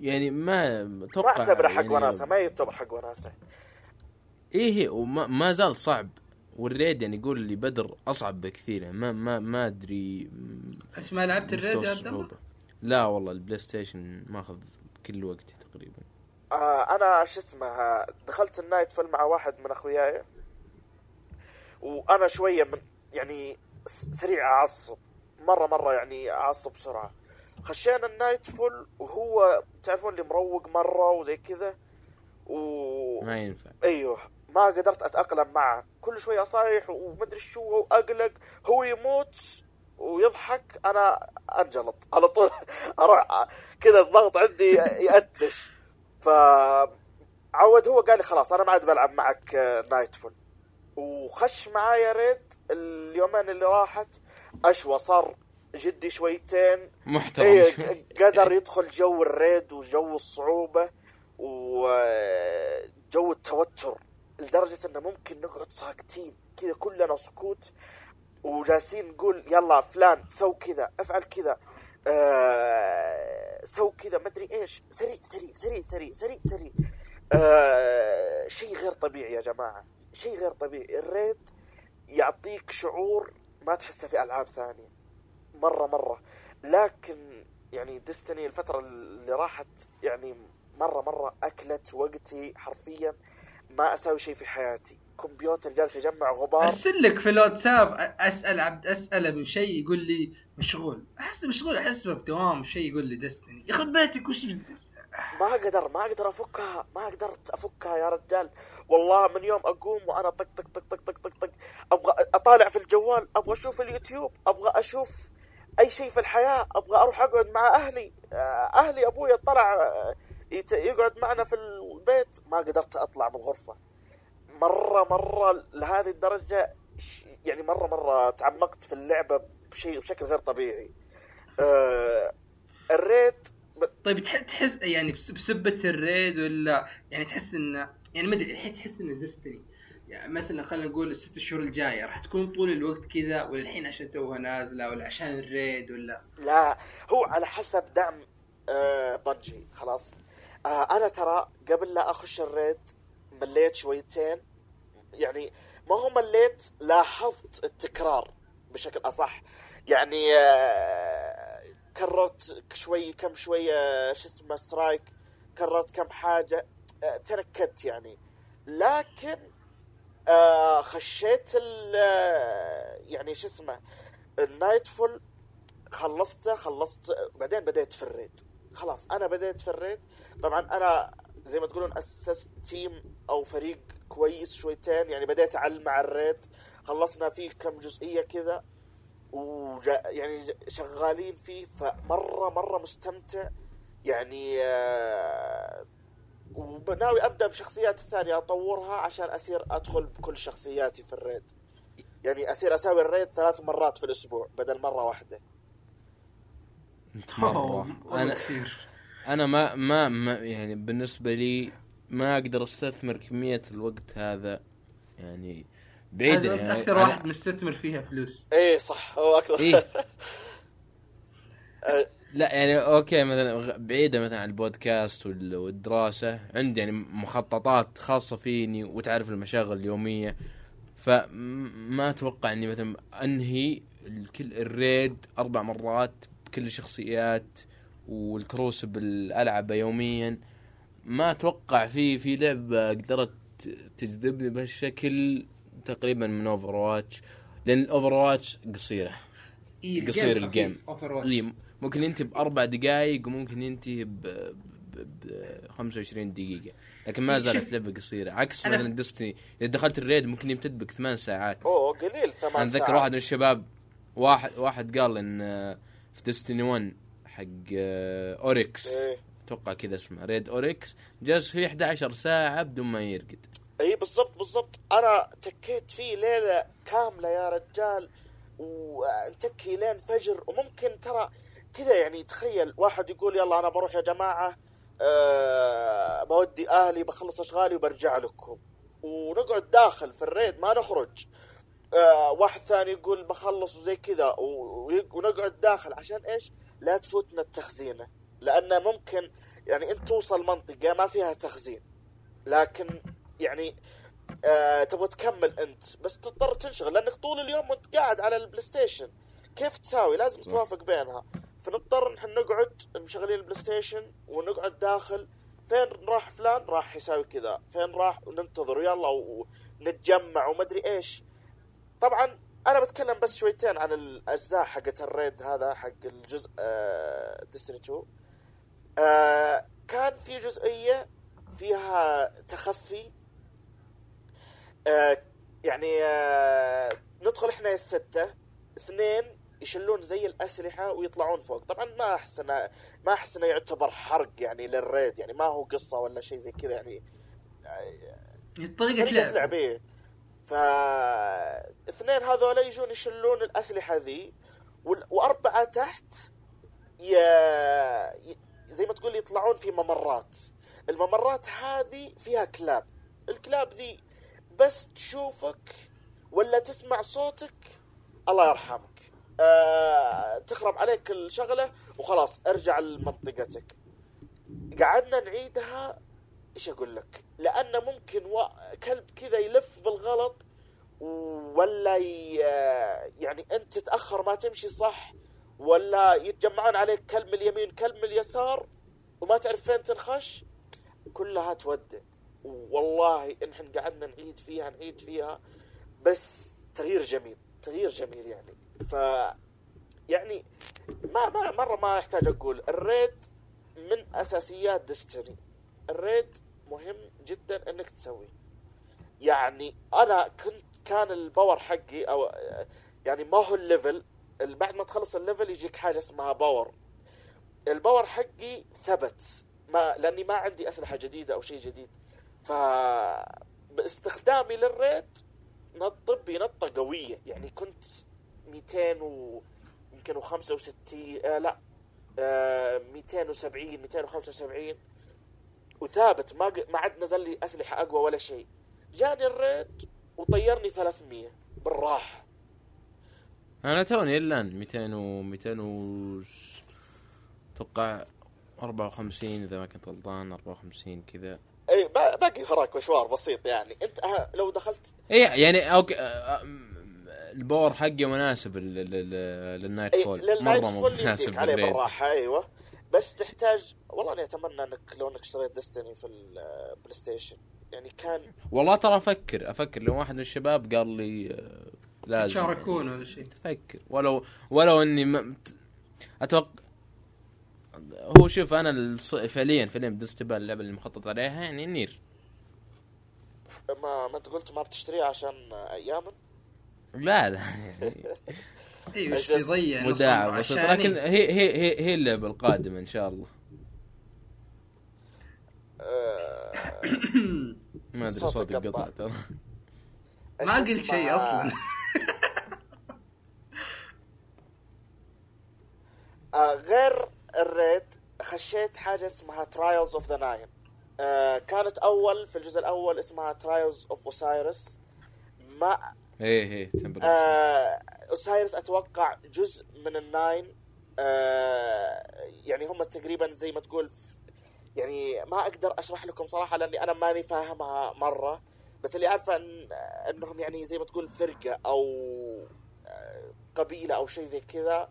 يعني ما ما أتوقع اعتبره حق يعني وناسة ما يعتبر حق وناسة إيه هي وما ما زال صعب وال raid يعني يقول لي بدر أصعب بكثير يعني ما ما ما أدري بس ما لعبت ال raid يا عبد الله. لا والله ال PlayStation ماخذ كل وقتي تقريبا. آه أنا شو اسمه دخلت ال Nightfall مع واحد من أخوياي وأنا شوية من يعني سريع أعصب مرة مرة يعني أعصب بسرعة. خشينا ال Nightfall وهو تعرفون اللي مروق مرة وزي كذا؟ و ما ينفع. أيوه ما قدرت أتأقلم معه. كل شوي أصايح ومدري شو وأقلق هو يموت ويضحك أنا أنجلط. على طول أروح كذا الضغط عندي يأتش. ف عود هو قال لي خلاص أنا ما عاد بلعب معك Nightfall وخش معايا raid اليومين اللي راحت أشوى صار جدي شويتين. محترم. إيه قدر يدخل جو ال raid وجو الصعوبة وجو التوتر لدرجة إنه ممكن نقعد ساكتين. كذا كلنا سكوت. وجالسين نقول يلا فلان سو كذا افعل كذا. آه سو كذا مدري إيش. سريع سريع سريع سريع سريع سريع. آه شيء غير طبيعي يا جماعة. شيء غير طبيعي. ال raid يعطيك شعور ما تحسه في ألعاب ثانية. مرة مرة. لكن يعني Destiny الفترة اللي راحت يعني مرة مرة أكلت وقتي حرفيا ما أسوي شيء في حياتي. كمبيوتر جالس يجمع غبار. أرسل لك في الواتساب أسأل عبد أسأله بشيء يقول لي مشغول. أحس مشغول احسبه في دوام شيء يقول لي دستني يخرب بيتك وش ما أقدر ما أقدر أفكها ما قدرت أفكها يا رجال. والله من يوم أقوم وأنا طق طق طق طق طق طق طق. أبغى أطالع في الجوال أبغى أشوف اليوتيوب أبغى أشوف أي شيء في الحياة أبغى أروح أقعد مع أهلي. آه، أهلي أبوي طلع آه، يقعد معنا في البيت. ما قدرت أطلع من الغرفة. مرة مرة لهذه الدرجة ش- يعني مرة مرة تعمقت في اللعبة بشيء بشكل غير طبيعي. آه، ال raid طيب تح- تحس يعني بس- بسبة ال raid ولا يعني تحس انه يعني ما أدري الحين تحس انه Destiny يعني مثلا خلينا نقول الست شهور الجاية راح تكون طول الوقت كذا ولا الحين عشان توها نازلة ولا عشان ال raid ولا؟ لا هو على حسب دعم آه بنجي خلاص. آه أنا ترى قبل لا أخش ال raid مليت شويتين. يعني ما هو مليت لاحظت التكرار بشكل أصح. يعني آه كررت شوي كم شوية شو اسمه strike كررت كم حاجة آه تنكدت يعني. لكن آه خشيت ال آه، يعني شو اسمه ال nightfall خلصته خلصت بعدين بديت في ال raid. خلاص أنا بديت في ال raid. طبعا أنا زي ما تقولون أسست team أو فريق كويس شويتين يعني بديت أعلم مع ال raid. خلصنا فيه كم جزئية كذا وجا يعني شغالين فيه. فمره مرة مستمتع. يعني آه، وناوي أبدأ بشخصيات الثانية أطورها عشان اصير أدخل بكل شخصياتي في الريد. يعني اصير أسوي ال raid ثلاث مرات في الأسبوع بدل مرة واحدة. انت مرة أنا أنا ما ما, ما يعني بالنسبة لي ما أقدر أستثمر كمية الوقت هذا يعني بعيد. يعني أكثر أنا- واحد مستثمر فيها فلوس. إيه صح هو أكثر إيه. لا يعني okay مثلا بعيدة مثلا عن البودكاست وال- والدراسة. عندي يعني مخططات خاصة فيني وتعرف المشاغل اليومية. فما أتوقع إني مثلا أنهي الكل ال raid أربع مرات بكل الشخصيات وال Crucible ألعبه يوميا. ما أتوقع في في لعبة قدرت تجذبني بهالشكل تقريبا من Overwatch لأن ال Overwatch قصيرة إيه ال game قصير ال game. إيه ممكن ينتهي بأربع دقائق وممكن ينتهي ب ب ب 25 دقيقة لكن ما إيه، زالت شوف. لعبة قصيرة عكس مثلا Destiny إذا دخلت ال raid ممكن يمتد بك ثمان ساعات أوه قليل ثمان أنا أتذكر ساعات. واحد من الشباب واحد واحد قال إن آه، في Destiny 1 حق آه، Oryx أتوقع كذا اسمه raid Oryx جلس فيه 11 ساعة بدون ما يرقد. إي بالضبط بالضبط. أنا تكيت فيه ليلة كاملة يا رجال ونتكي لين فجر. وممكن ترى كذا يعني تخيل واحد يقول يلا أنا بروح يا جماعة أه بودي أهلي بخلص أشغالي وبرجع لكم. ونقعد داخل في ال raid ما نخرج. أه واحد ثاني يقول بخلص وزي كذا ونقعد داخل. عشان إيش؟ لا تفوتنا التخزينة. لأن ممكن يعني انت توصل منطقة ما فيها تخزين لكن يعني آه تبغى تكمل أنت بس تضطر تنشغل لأنك طول اليوم وأنت قاعد على ال PlayStation كيف تساوي؟ لازم صح. توافق بينها. فنضطر نحن نقعد مشغلين ال PlayStation ونقعد داخل. فين راح فلان؟ راح يساوي كذا. فين راح؟ وننتظر يلا ونتجمع ومدري إيش. طبعا أنا بتكلم بس شويتين عن الأجزاء حقت ال raid هذا حق الجزء آه Destiny 2 آه كان في جزئية فيها تخفي. آه يعني آه ندخل إحنا الستة. اثنين يشلون زي الأسلحة ويطلعون فوق. طبعا ما انه ما أحس إنه يعتبر حرق يعني للريد يعني ما هو قصة ولا شيء زي كذا يعني. طريقة لعب. لعب إيه اثنين هذول يجون يشلون الأسلحة ذي وأربعة تحت ي... زي ما تقول يطلعون في ممرات. الممرات هذه فيها كلاب. الكلاب ذي بس تشوفك ولا تسمع صوتك؟ الله يرحمك. آه تخرب عليك الشغلة وخلاص ارجع لمنطقتك. قعدنا نعيدها إيش أقول لك؟ لأنه ممكن و... كلب كذا يلف بالغلط ولا ي... يعني أنت تتأخر ما تمشي صح ولا يتجمعون عليك كلب من اليمين كلب من اليسار وما تعرف فين تنخش كلها تودع. والله ان إحنا قعدنا نعيد فيها نعيد فيها بس تغيير جميل تغيير جميل يعني. ف يعني ما ما مرة ما يحتاج أقول ال raid من أساسيات Destiny ال raid مهم جدا إنك تسويه. يعني أنا كنت كان ال power حقي أو يعني ما هو ال level بعد ما تخلص ال level يجيك حاجة اسمها power. ال power حقي ثبت. ما لأني ما عندي أسلحة جديدة أو شيء جديد. ف باستخدامي لل raid نط بي نطه قوية. يعني كنت 200 و يمكن 65 آه لا آه 270 275 وثابت. ما ما عاد نزل لي أسلحة أقوى ولا شيء. جاني ال raid وطيرني 300 بالراحة. أنا توني إلآن 200 و 200 و أتوقع 54 إذا ما كنت غلطان 54 كذا. أي با- باقي وراك مشوار بسيط يعني. أنت لو دخلت إي يعني okay آم، ال power حقي مناسب لل- لل- لل night أي fall. لل night مرة مو fall مناسب عليه بالراحة أيوه. بس تحتاج والله اني أتمنى إنك لو إنك اشتريت Destiny في ال PlayStation يعني كان والله ترى أفكر أفكر لو واحد من الشباب قال لي آه، لازم تشاركون ولا شيء. أفكر ولو ولو إني ما أتوقع هو شوف أنا الص- فعليا فعليا ديستبال اللعبة اللي مخطط عليها يعني نير. ما ما أنت قلت ما بتشتريها عشان أيام لا لا. يعني أيوه عمره بس. لكن هي هي هي هي اللعبة القادمة إن شاء الله. آه، ما أدري صوتك قطع. ترى. ما قلت شيء؟ أصلا. آه غير ال raid خشيت حاجة اسمها Trials of the Nine كانت أول في الجزء الأول اسمها Trials of Osiris ما إيه إيه آه Osiris أتوقع جزء من ال Nine. آه يعني هم تقريبا زي ما تقول يعني ما أقدر أشرح لكم صراحة لأني أنا ماني فاهمها مرة. بس اللي عارفه ان إنهم يعني زي ما تقول فرقة أو آه، قبيلة أو شيء زي كذا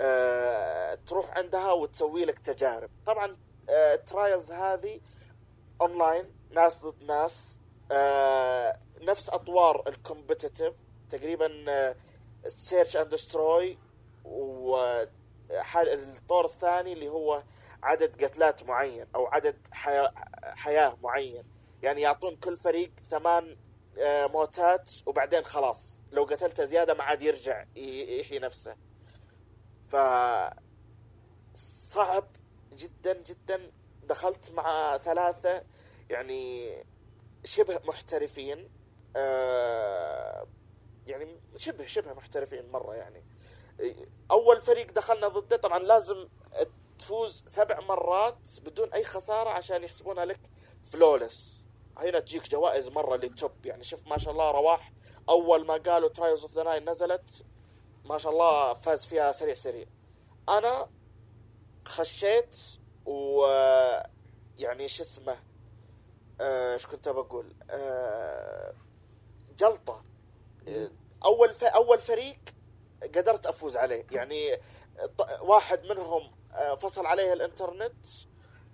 آه، تروح عندها وتسوي لك تجارب. طبعا ال Trials هذه اونلاين ناس ضد ناس آه، نفس أطوار ال competitive تقريبا search and destroy والطور الثاني اللي هو عدد قتلات معين أو عدد حياة معين. يعني يعطون كل فريق ثمان آه، موتات وبعدين خلاص. لو قتلته زيادة ما عاد يرجع يحيي نفسه. ف صعب جدا جدا. دخلت مع ثلاثة يعني شبه محترفين آه، يعني شبه شبه محترفين مرة يعني. أول فريق دخلنا ضده طبعا لازم تفوز سبع مرات بدون أي خسارة عشان يحسبونها لك flawless هنا تجيك جوائز مرة لل top. يعني شوف ما شاء الله رواح. أول ما قالوا Trials of the Nine نزلت ما شاء الله فاز فيها سريع سريع. أنا خشيت و يعني شو اسمه آه، إيش كنت بقول؟ آه، جلطة. آه، أول ف... أول فريق قدرت أفوز عليه. يعني واحد منهم آه، فصل عليه الإنترنت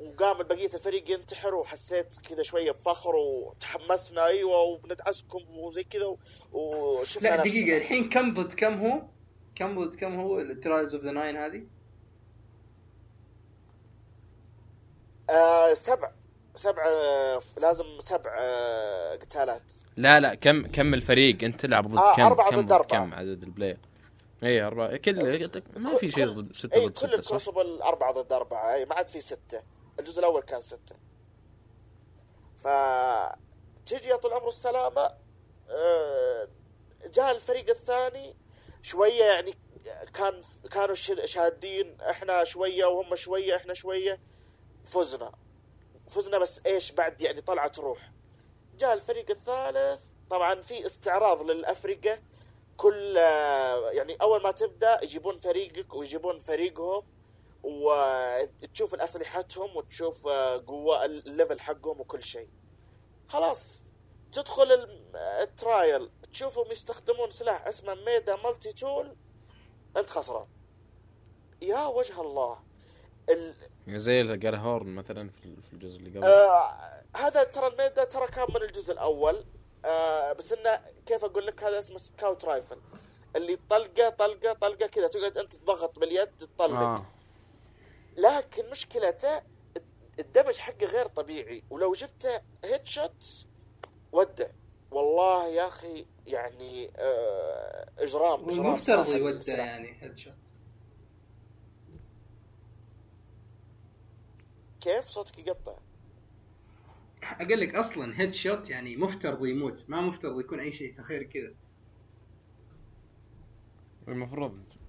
وقام بقية الفريق ينتحر وحسيت كذا شوية بفخر وتحمسنا أيوه وبندعسكم وزي كذا و- وشفنا لا نفسنا. دقيقة الحين كم ضد كم هو؟ كم ضد كم هو ال Trials of the Nine هذه؟ آه سبع سبع لازم سبع آه، قتالات لا لا كم كم الفريق أنت تلعب ضد آه، كم أربعة كم ضد أربعة. كم عدد ال player اي أربعة كل ما في شيء كل- ضد ستة اي ضد كل ستة صح؟ ال Crucible أربعة ضد أربعة اي ما عاد في ستة الجزء الأول كان ستة. ف تجي يا طول العمر السلامة آه، جاء الفريق الثاني شوية يعني كان كانوا شادين إحنا شوية وهم شوية إحنا شوية. فزنا. فزنا بس إيش بعد يعني طلعت روح. جاء الفريق الثالث طبعا في استعراض للأفرقة كل آه، يعني أول ما تبدأ يجيبون فريقك ويجيبون فريقهم. وتشوف اسلحتهم وتشوف آه، قوة ال level حقهم وكل شيء. خلاص تدخل ال trial تشوفهم يستخدمون سلاح اسمه MIDA Multi-Tool أنت خسران. يا وجه الله. ال... زي اللي قال Thorn مثلا في في الجزء اللي قبل. آه هذا ترى ال MIDA ترى كان من الجزء الأول. آه بس إنه كيف أقول لك؟ هذا اسمه scout rifle اللي طلقه طلقه طلقه كذا تقعد أنت تضغط باليد تطلق. آه. لكن مشكلته ال damage حقه غير طبيعي. ولو جبته headshot ودع. والله يا أخي يعني آه إجرام إجرام والمفترض صراحة. يودع. يعني headshot كيف صوتك يقطع؟ أقول لك أصلا headshot يعني مفترض يموت. ما مفترض يكون أي شيء. تخيل كذا. المفروض.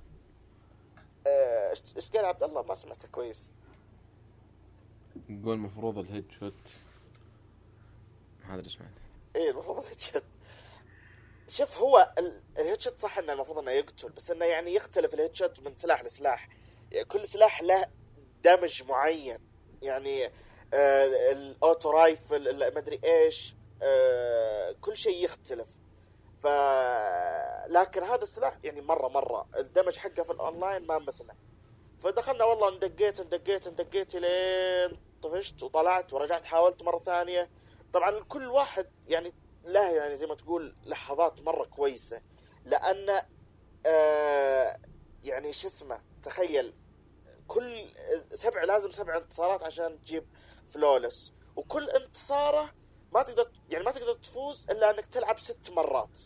إيش إيش قال عبد الله؟ ما سمعته كويس. نقول المفروض ال headshot. ما أدري سمعت إيه المفروض ال headshot. شوف هو ال- ال headshot صح إنه المفروض إنه يقتل بس إنه يعني يختلف ال headshot من سلاح لسلاح. يعني كل سلاح له damage معين. يعني آه ال auto rifle ما أدري إيش آه كل شيء يختلف. ف لكن هذا السلاح يعني مرة مرة. ال damage حقه في الأونلاين ما مثله. فدخلنا والله اندقيت اندقيت اندقيت لين طفشت وطلعت ورجعت حاولت مرة ثانية. طبعا كل واحد يعني له يعني زي ما تقول لحظات مرة كويسة. لأن آه يعني شو اسمه تخيل كل سبع لازم سبع انتصارات عشان تجيب فلولس. وكل انتصاره ما تقدر يعني ما تقدر تفوز إلا إنك تلعب ست مرات.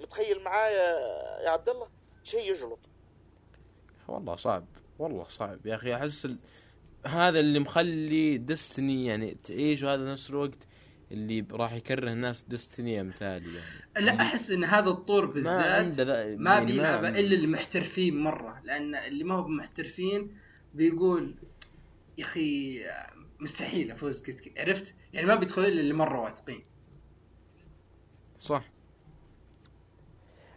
متخيل معايا يا عبد الله؟ شيء يجلط. والله صعب. والله صعب. يا أخي أحس ال... هذا اللي مخلي دستني يعني تعيش وهذا نفس الوقت اللي راح يكره الناس دستني أمثالي يعني. لا أحس إن هذا الطور ما بالذات عنده ذا ما يعني بيلعب إلا المحترفين مرة. لأن اللي ما هو محترفين بيقول يا أخي مستحيل افوز. كذا عرفت؟ يعني ما بيدخل إلا اللي مرة واثقين. صح.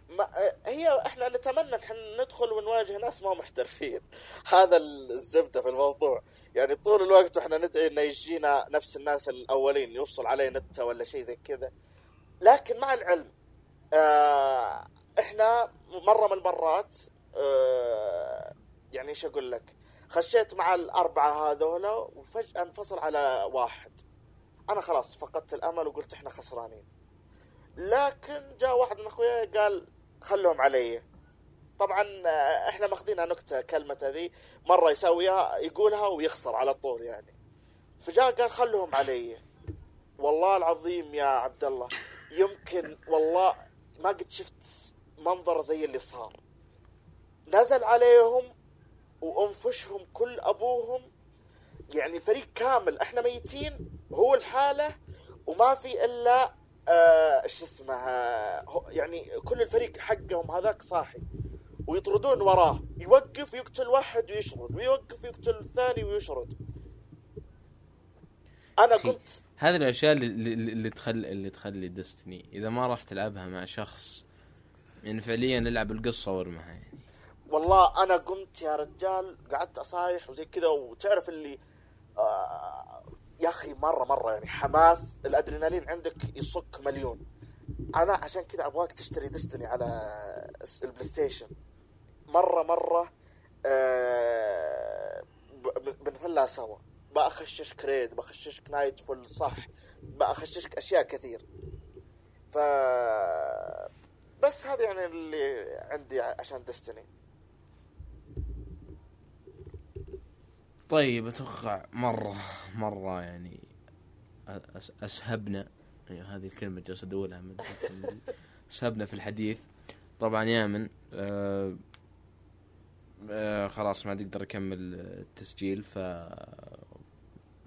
ما هي إحنا نتمنى نحن ندخل ونواجه ناس ما محترفين. هذا الزبدة في الموضوع. يعني طول الوقت وإحنا ندعي إنه يجينا نفس الناس الأولين يوصل عليه نتا ولا شيء زي كذا. لكن مع العلم آه إحنا مرة من المرات آه يعني إيش أقول لك؟ خشيت مع الأربعة هذولا وفجأة انفصل على واحد. أنا خلاص فقدت الأمل وقلت إحنا خسرانين. لكن جاء واحد من اخوياي قال خلهم علي. طبعا آه، إحنا ماخذينها نكتة كلمة ذي مرة يسويها يقولها ويخسر على طول يعني. فجاء قال خلهم علي. والله العظيم يا عبد الله يمكن والله ما قد شفت منظر زي اللي صار. نزل عليهم وانفشهم كل أبوهم يعني فريق كامل إحنا ميتين هو الحالة وما في إلا آه، إيش اسمه آه، هو- يعني كل الفريق حقهم هذاك صاحي ويطردون وراه يوقف يقتل واحد ويشرد ويوقف يقتل الثاني ويشرد أنا. كنت هذه الأشياء اللي, اللي, اللي تخلي اللي تخلي ديستني إذا ما راح تلعبها مع شخص يعني فعليا ألعب القصة وارمها يعني والله أنا قمت يا رجال قعدت أصايح وزي كذا وتعرف اللي آه يا أخي مرة مرة يعني حماس الأدرينالين عندك يصك مليون. أنا عشان كذا أبغاك تشتري Destiny على ال PlayStation مرة مرة آه بنفلها سوا. بأخششك raid بأخششك Nightfall صح. بأخششك أشياء كثير. ف بس هذا يعني اللي عندي عشان Destiny. طيب أتوقع مرة مرة يعني أسهبنا. أيوة هذه الكلمة جالس أدورها من أسهبنا في الحديث. طبعا يامن آه آه خلاص ما عاد يقدر يكمل التسجيل ف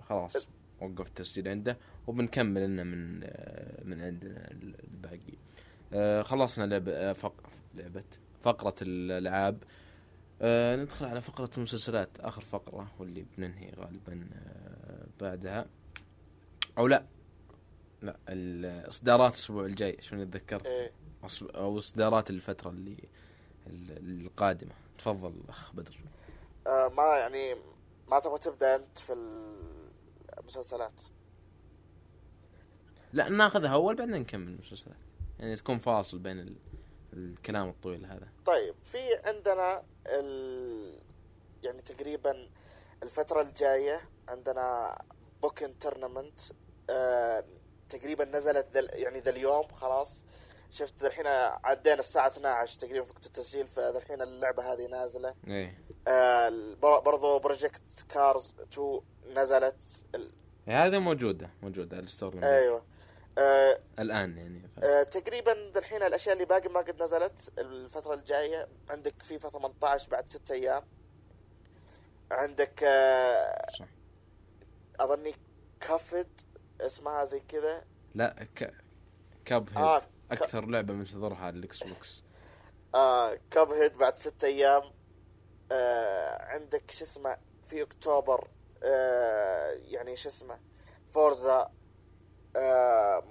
خلاص وقف التسجيل عنده وبنكمل لنا من آه من عندنا الباقي. آه خلصنا آه فق... لعبة فقرة الألعاب. آه ندخل على فقرة المسلسلات. آخر فقرة واللي بننهي غالبا آه بعدها. أو لا. لا الإصدارات الأسبوع الجاي شلون تذكرت أص- أو إصدارات الفترة اللي ال- القادمة. تفضل أخ بدر. آه ما يعني ما تبغى تبدأ أنت في المسلسلات؟ لا ناخذها أول بعدين نكمل المسلسلات. يعني تكون فاصل بين ال... الكلام الطويل هذا. طيب في عندنا ال... يعني تقريبا الفترة الجاية عندنا Pokkén Tournament آه تقريبا نزلت ذل... يعني ذا اليوم خلاص. شفت الحين عدينا الساعة 12 تقريبا في وقت التسجيل فالحين اللعبة هذه نازلة. إيه. آه بر- برضو Project Cars 2 نزلت ال... هذه موجودة موجودة على ال store. أيوه. آه الآن يعني. آه، تقريبا الحين الأشياء اللي باقي ما قد نزلت الفترة الجاية. عندك فيفا 18 بعد ستة أيام. عندك آه، صح. أظني Cuphead اسمها زي كذا. لا ك... Cuphead آه أكثر لعبة منتظرها على ال Xbox آه Cuphead بعد ستة أيام. آه عندك شو اسمه في أكتوبر. آه يعني شو اسمه Forza. آه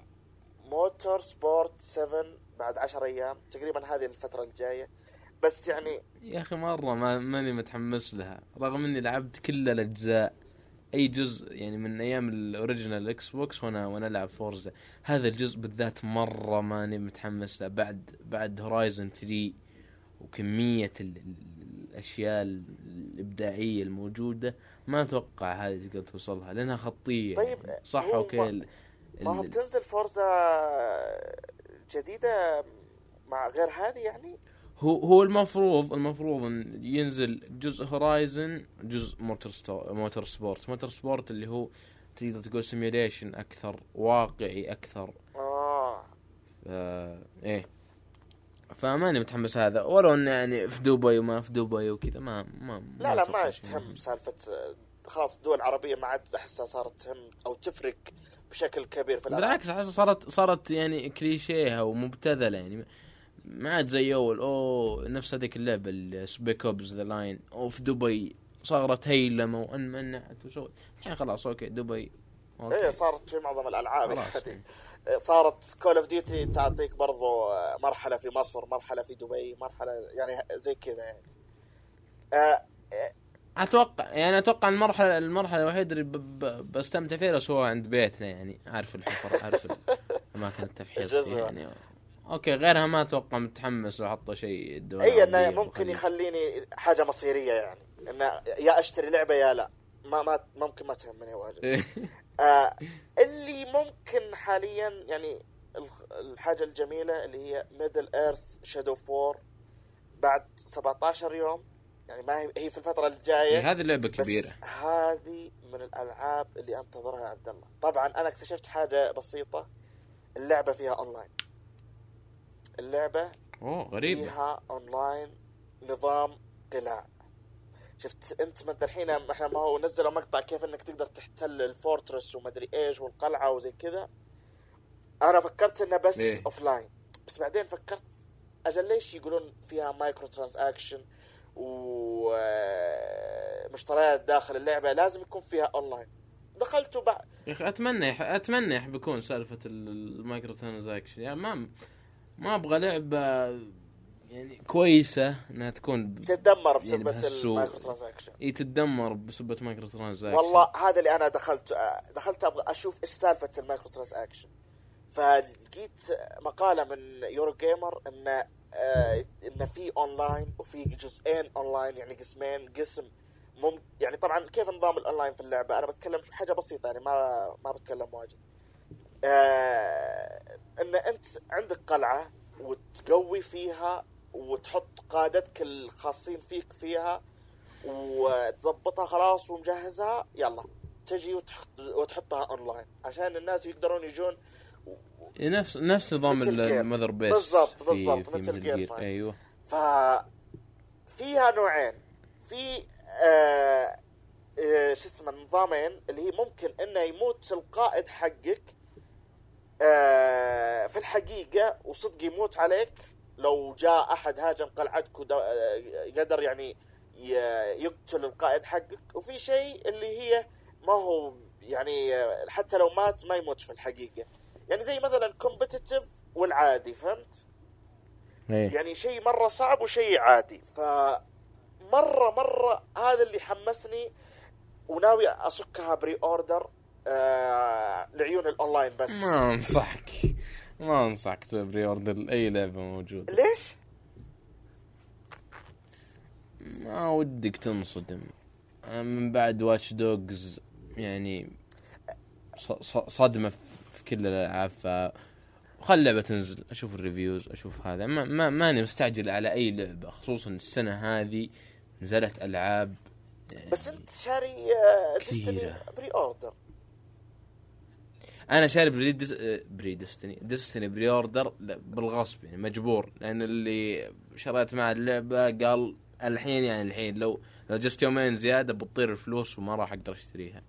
Motorsport 7 بعد 10 أيام تقريبا هذه الفترة الجاية. بس يعني يا أخي مرة ما ماني متحمس لها رغم إني لعبت كل الأجزاء أي جزء يعني من أيام ال original Xbox وأنا وأنا ألعب Forza هذا الجزء بالذات مرة ماني متحمس له. بعد بعد Horizon 3 وكمية ال... ال- الأشياء الإبداعية الموجودة ما أتوقع هذه تقدر توصلها لأنها خطية طيب، يعني. صح هو okay ما-. ما هو بتنزل Forza جديدة مع غير هذه يعني؟ هو هو المفروض المفروض إن ينزل جزء Horizon جزء موتور ستو Motorsport Motorsport اللي هو تقدر تقول simulation أكثر واقعي أكثر. آه. إيه. فماني متحمس هذا ولو إنه يعني في دبي وما في دبي وكذا ما ما لا لا أتوقع ما تهم. سالفة خلاص الدول العربيه ما عاد أحسها صارت تهم أو تفرق. بشكل كبير في الألعاب. بالعكس أحس صارت صارت يعني كليشيه ومبتذله يعني. ما عاد زي أول أوه نفس هذيك اللعبة ال Spec Ops The Line أو في دبي. صارت هيلمه وانمنعت وسوت الحين خلاص okay دبي. Okay. إيه صارت في معظم الألعاب يعني. صارت Call of Duty تعطيك برضو مرحلة في مصر مرحلة في دبي مرحلة يعني زي كذا يعني. آه أتوقع يعني أتوقع المرحله المرحلة الوحيدة اللي بستمتع فيها بس هو عند بيتنا يعني عارف الحفر عارف اماكن التفحيط. يعني okay غيرها ما أتوقع متحمس لو حطوا شيء أي إنه ممكن. يخليني حاجة مصيرية يعني إنه يا أشتري لعبة يا لا ما ما ممكن ما تهمني واجد آه اللي ممكن حاليا يعني الحاجة الجميلة اللي هي Middle Earth Shadow of War بعد 17 يوم يعني ما هي هي في الفترة الجاية هذه لعبة بس كبيرة. هذه من الألعاب اللي أنتظرها يا عبد الله. طبعا أنا اكتشفت حاجة بسيطة اللعبة فيها اونلاين اللعبة أوه غريبة. فيها اونلاين نظام قلاع. شفت أنت ما الحين إحنا ما هو نزلوا مقطع كيف إنك تقدر تحتل ال fortress ومدري إيش والقلعة وزي كذا. أنا فكرت إنه بس إيه. offline بس بعدين فكرت أجل ليش يقولون فيها micro transaction ومشتريات داخل اللعبة لازم يكون فيها أونلاين. دخلت وبعد يا أخي أتمنى. أتمنى يحب يكون سالفة ال- ال micro transaction يعني ما ما أبغى لعبة يعني كويسة إنها تكون ب- تتدمر يعني بسبب بسبة- ال micro transaction إي تتدمر بسبة micro transaction والله هذا اللي أنا دخلت دخلت أبغى أشوف إيش سالفة ال micro transaction فلقيت مقالة من Eurogamer ان آه، إن في اونلاين وفي جزئين اونلاين يعني قسمين قسم مم يعني طبعا كيف نظام الاونلاين في اللعبة؟ أنا بتكلم حاجة بسيطة يعني ما ما بتكلم واجد. آه إن أنت عندك قلعة وتقوي فيها وتحط قادتك الخاصين فيك فيها وتظبطها خلاص ومجهزها يلا تجي وتحط وتحطها اونلاين عشان الناس يقدرون يجون نفس نفس نظام. ال mother base بالضبط، بالضبط، مثل Gear. Five. أيوه. ف فيها نوعين. في آه آه شو اسمه نظامين اللي هي ممكن إنه يموت القائد حقك آه في الحقيقة وصدق يموت عليك لو جاء أحد هاجم قلعتك وقدر يعني ي- يقتل القائد حقك. وفي شيء اللي هي ما هو يعني آه، حتى لو مات ما يموت في الحقيقة. يعني زي مثلا كومبتيتيف والعادي فهمت؟ إيه. يعني شيء مرة صعب وشيء عادي. ف مرة مره هذا اللي حمسني وناوي اصكها pre-order آه لعيون الأونلاين بس. ما أنصحك. ما أنصحك pre-order اي لعبة موجودة. ليش؟ ما ودك تنصدم. من بعد Watch Dogs يعني صدمة. كل الالعاب ف خل اللعبه تنزل أشوف ال reviews أشوف هذا. ما ما ماني مستعجل على أي لعبة خصوصا السنة هذه نزلت ألعاب يعني بس أنت شاري. ديستني بري اوردر أنا شاري pre Des... pre Destiny Destiny pre-order بالغصب يعني مجبور. لأن اللي شريت مع اللعبة قال الحين يعني الحين لو لو جلست يومين زيادة بتطير الفلوس وما راح أقدر أشتريها.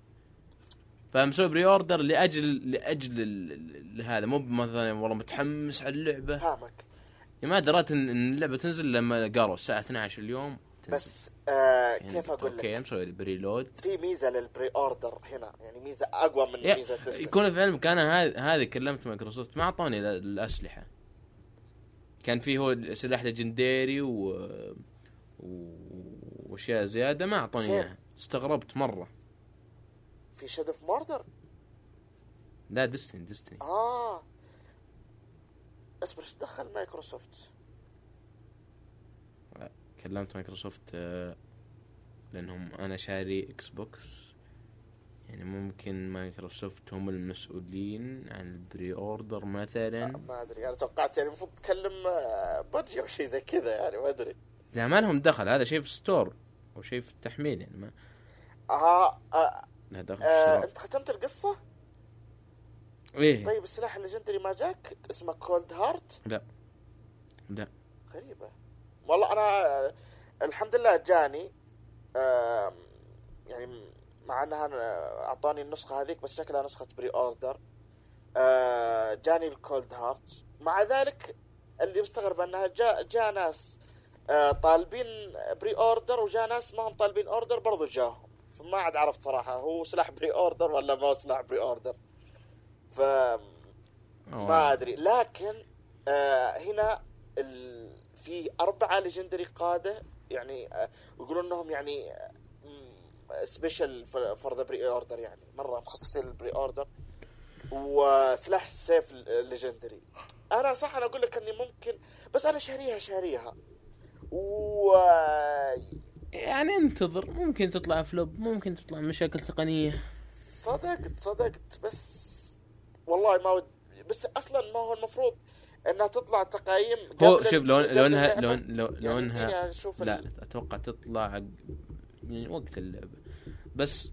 فمسوي pre-order لأجل لاجل هذا مو مثلا والله متحمس على اللعبة. فاهمك. يعني ما دريت ان اللعبة تنزل لما قالوا الساعة 12 اليوم. تنزل. بس آه يعني كيف أقول okay لك؟ مسوي preload في ميزة لل pre-order هنا يعني ميزة أقوى من يا- ميزة Destiny يكون في علمك أنا هذه كلمت مايكروسوفت ما أعطوني ال- الأسلحة. كان في هو سلاح legendary و... و... وأشياء زيادة ما أعطوني؟ إياها. استغربت مرة. في Shadow of Mordor لا Destiny Destiny آه. اصبر إيش دخل مايكروسوفت؟ كلمت مايكروسوفت آه، لأنهم أنا شاري Xbox يعني ممكن مايكروسوفت هم المسؤولين عن ال pre-order مثلا ما أدري. أنا توقعت يعني المفروض تكلم آه، Bungie أو شيء زي كذا يعني ما أدري. لا ما لهم دخل. هذا شيء في store أو شيء في التحميل يعني ما آه, آه, دخل في آه أنت ختمت القصة؟ إيه. طيب السلاح ال legendary ما جاك؟ اسمه Coldheart؟ لا. لا. غريبة. والله أنا الحمد لله جاني آه يعني مع أنها أعطاني النسخة هذيك بس شكلها نسخة pre-order آه جاني ال Coldheart. مع ذلك اللي مستغرب أنها جاء جاء ناس آه، طالبين pre-order وجاء ناس ما هم طالبين order برضو جاهم. فما عاد عرفت صراحة هو سلاح pre-order ولا ما هو سلاح pre-order ف ما أدري لكن آه هنا ال... في أربعة legendary قادة يعني آه ويقولون إنهم يعني special for the pre-order يعني مرة مخصصين لل pre-order وسلاح السيف legendary أنا صح أنا أقول لك إني ممكن بس أنا شاريها شاريها. و يعني انتظر ممكن تطلع فلوب ممكن تطلع مشاكل تقنية صدقت صدقت بس والله ما ود بس أصلا ما هو المفروض إنها تطلع تقايم هو شوف لون قبل لونها. لون لو يعني لونها أشوف لا أتوقع تطلع يعني وقت اللعبة بس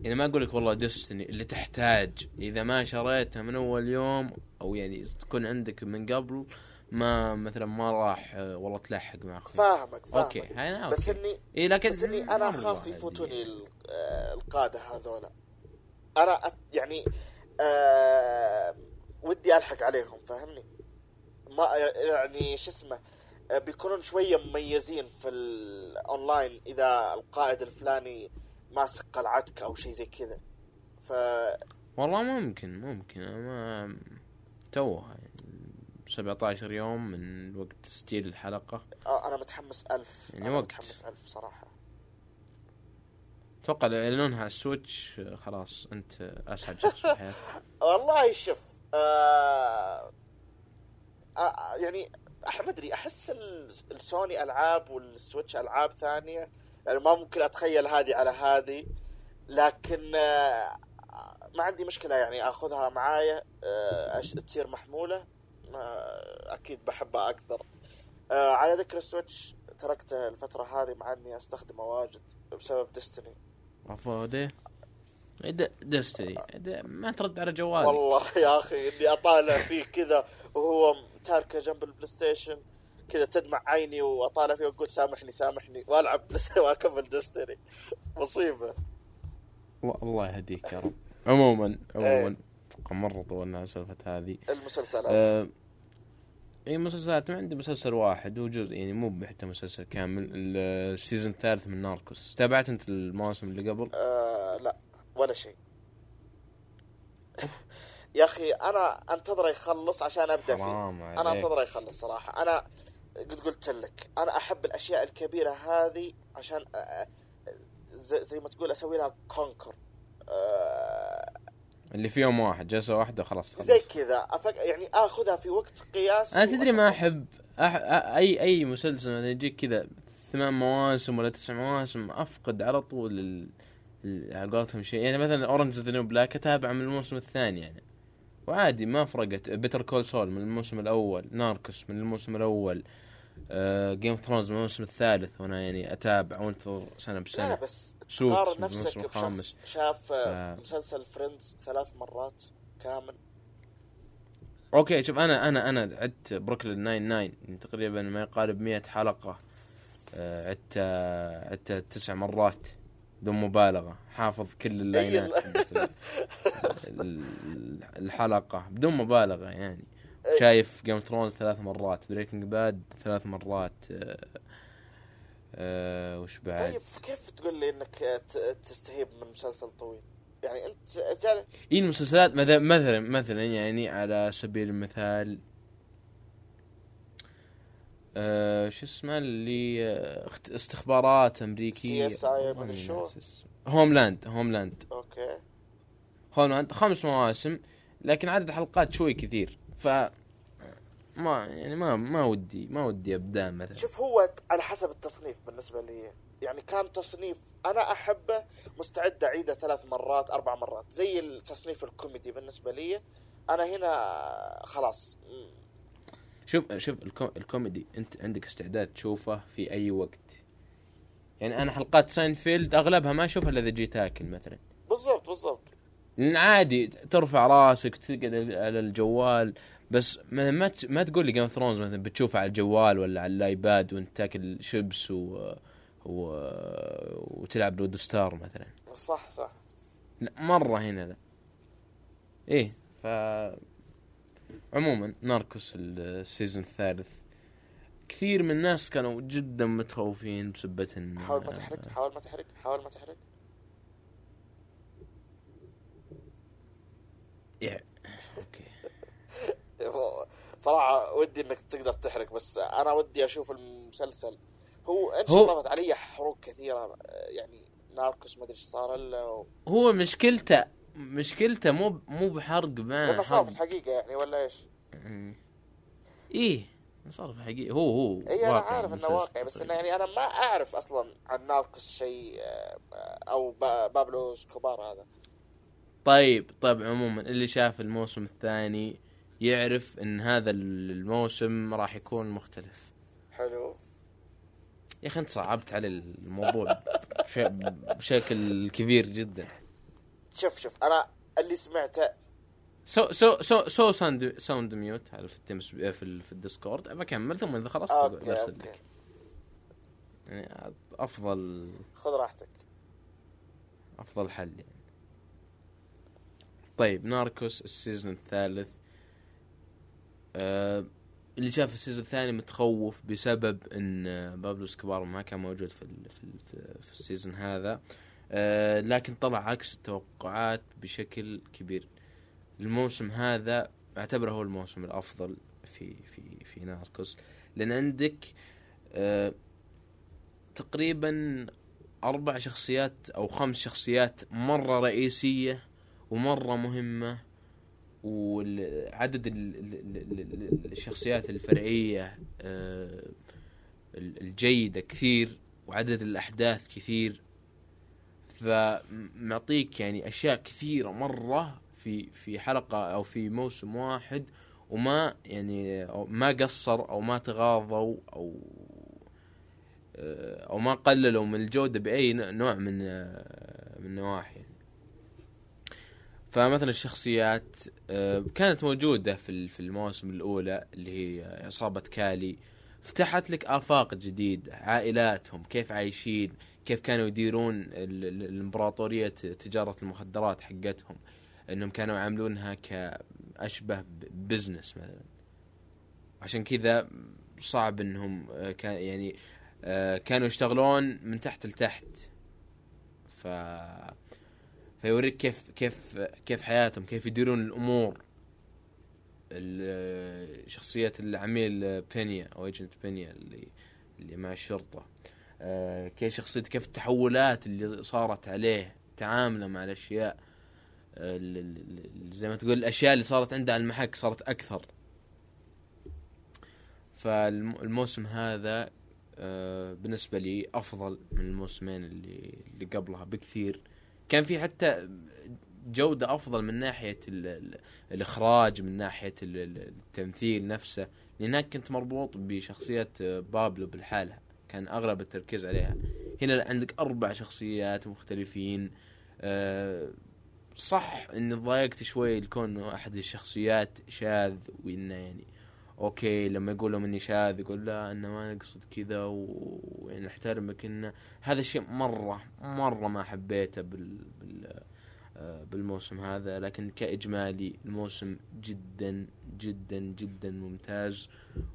يعني ما أقول لك والله Destiny اللي تحتاج إذا ما شريتها من أول يوم أو يعني تكون عندك من قبل ما مثلا ما راح آه، والله تلحق مع أخوي. فاهمك فاهمك. Okay هاي بس okay. إني اي لكن بس إني أنا أخاف يفوتوني آه، القادة هذولا. أنا يعني آه ودي ألحق عليهم فاهمني؟ ما يعني شو اسمه آه، بيكونون شوية مميزين في الاونلاين إذا القائد الفلاني ماسك قلعتك أو شيء زي كذا. ف والله ممكن ممكن ما توها يعني. 17 يوم من وقت تسجيل الحلقة. آه، أنا متحمس ألف. يعني أنا وقت. متحمس ألف صراحة. أتوقع لو يعلنونها على ال Switch آه، خلاص أنت أسعد شخص في حياتك والله شوف آه آه يعني ما أدري أحس ال- السوني ألعاب وال Switch ألعاب ثانية يعني ما ممكن أتخيل هذه على هذه لكن آه ما عندي مشكلة يعني آخذها معايا أش- تصير محمولة. أكيد بحبها أكثر. آه على ذكر ال Switch تركته الفترة هذه مع إني أستخدمه واجد بسبب Destiny افودي Destiny ما ترد على جوالي. والله يا أخي إني أطالع فيه كذا وهو تاركه جنب ال PlayStation. كذا تدمع عيني وأطالع فيه وأقول سامحني سامحني وألعب Play وأكمل Destiny مصيبة. الله- يهديك يا رب. عموما عموما إيه. أتوقع مرة طولنا سالفة هذه. المسلسلات. آه اي مسلسلات ما عندي مسلسل واحد هو جزء يعني مو حتى مسلسل كامل ال- ال season الثالث من Narcos. تابعت أنت المواسم اللي قبل؟ آه لا ولا شيء. يا أخي أنا انتظره يخلص عشان أبدأ فيه. أنا انتظره يخلص صراحة. أنا قد قلت لك أنا أحب الأشياء الكبيرة هذه عشان أ- زي, زي ما تقول أسوي لها كونكر اللي في يوم واحد جلسة واحدة خلاص خلص. زي كذا. أفك... يعني آخذها في وقت قياسي أنا تدري ما. أحب أح... أ- أي أي مسلسل مثلا يجيك كذا ثمان مواسم ولا تسع مواسم أفقد على طول ال... ال- على قولتهم شيء. يعني مثلا Orange The New Black أتابع من الموسم الثاني يعني. وعادي ما فرقت. Better Call Saul من الموسم الأول Narcos من الموسم الأول. Game of Thrones الموسم الثالث وأنا يعني أتابع وانتظر سنة لا لا بسنه بس تقارن نفسك بشخص شاف آه، ف- مسلسل Friends ثلاث مرات كامل. أوكي شوف أنا أنا أنا عدت Brooklyn Nine-Nine يعني تقريبا ما يقارب 100 حلقة. آه، عدت عدت تسع مرات بدون مبالغة حافظ كل ال line ات الحلقة بدون مبالغة يعني. شايف Game Thrones ثلاث مرات Breaking Bad ثلاث مرات آه، آه، وش بعد؟ طيب كيف تقول لي إنك تستهيب من مسلسل طويل؟ يعني أنت جال... اي المسلسلات مثلا مثلا مثلا يعني على سبيل المثال آه شو اسمه اللي آه، استخبارات أمريكية. CSI مدري شو. Homeland Homeland أوكي. Homeland خمس مواسم لكن عدد حلقات شوي كثير. ف ما يعني ما ما ودي ما ودي ابدا مثلا. شوف هو على حسب التصنيف بالنسبة لي. يعني كان تصنيف أنا أحبه مستعد أعيده ثلاث مرات أربع مرات. زي التصنيف الكوميدي بالنسبة لي أنا هنا خلاص. شوف شوف الكو... الكوميدي أنت عندك استعداد تشوفه في أي وقت. يعني أنا حلقات ساينفيلد أغلبها ما أشوفها إلا إذا جيت أكل مثلا. بالضبط بالضبط. عادي ترفع راسك تقعد على الجوال بس ما ما, تقول لي Game Thrones مثلا بتشوفه على الجوال ولا على ال iPad وانت تاكل شيبس و... و... وتلعب Ludo Star مثلا. صح صح. لا مرة هنا لا. إيه ف عموما Narcos ال season الثالث كثير من الناس كانوا جدا متخوفين بسبة حاول ما تحرق حاول ما تحرق حاول ما تحرق أوكي. صراحة ودي إنك تقدر تحرق بس أنا ودي أشوف المسلسل. هو انشطبت علي حروق كثيرة يعني Narcos ما أدري إيش صار الا و... هو مشكلته مشكلته مو مو بحرق ولا صار في حرق. الحقيقة يعني ولا إيش؟ إيه صار في الحقيقة هو هو اي أنا واقع عارف إنه واقعي بس إنه. يعني أنا ما أعرف أصلا عن Narcos شيء آه، أو با- بابلو سكوبار هذا. طيب طيب عموما اللي شاف الموسم الثاني يعرف إن هذا الموسم راح يكون مختلف. حلو. يا أخي أنت صعبت على الموضوع بش- بشكل كبير جدا. شوف شوف أنا اللي سمعته سو سو سو سو sound sound mute على في التمس في, في ال Discord. بكمل ثم إذا خلصت أوكي برسل لك. يعني افضل خذ راحتك. أفضل حل يعني. طيب Narcos ال season الثالث. آه اللي شاف ال season الثاني متخوف بسبب إن بابلو سكوبار ما كان موجود في في في, في ال season هذا. آه لكن طلع عكس التوقعات بشكل كبير. الموسم هذا أعتبره هو الموسم الأفضل في في في Narcos. لأن عندك آه تقريبا أربع شخصيات أو خمس شخصيات مرة رئيسية ومرة مهمة وعدد ال- ال- ال- ال- الشخصيات الفرعية آه، الجيدة كثير وعدد الأحداث كثير فمعطيك يعني أشياء كثيرة مرة في في حلقة أو في موسم واحد وما يعني ما قصر أو ما تغاضوا أو أو ما قللوا من الجودة بأي نوع من من النواحي. فمثلا الشخصيات آه، كانت موجودة في ال- في المواسم الأولى اللي هي عصابة كالي. فتحت لك آفاق جديده عائلاتهم كيف عايشين كيف كانوا يديرون ال- ال- الإمبراطورية تجارة المخدرات حقتهم. إنهم كانوا يعاملونها كأشبه بزنس مثلا. عشان كذا صعب إنهم آه، كان يعني آه، كانوا يشتغلون من تحت لتحت. ف فيوريك كيف كيف كيف حياتهم كيف يديرون الأمور. ال- شخصية العميل بينيا أو agent بينيا اللي اللي مع الشرطة. آه، كيف شخصيته كيف التحولات اللي صارت عليه تعامله مع الأشياء. آه، زي ما تقول الأشياء اللي صارت عنده على المحك صارت أكثر. فالموسم هذا آه، بالنسبة لي أفضل من الموسمين اللي اللي قبلها بكثير. كان في حتى جودة أفضل من ناحية ال ال الإخراج من ناحية ال- ال- التمثيل نفسه. لانك كنت مربوط بشخصية بابلو بالحالها كان اغلب التركيز عليها. هنا عندك أربع شخصيات مختلفين. آه، صح اني ضايقت شوي لكون أحد الشخصيات شاذ وإنه يعني أوكي لما يقول لهم اني شاذ يقول لا إنه ما نقصد كذا ويعني نحترمك إنه هذا الشيء مرة مرة ما حبيته بال, بال آه، بالموسم هذا. لكن كإجمالي الموسم جدا جدا جدا ممتاز.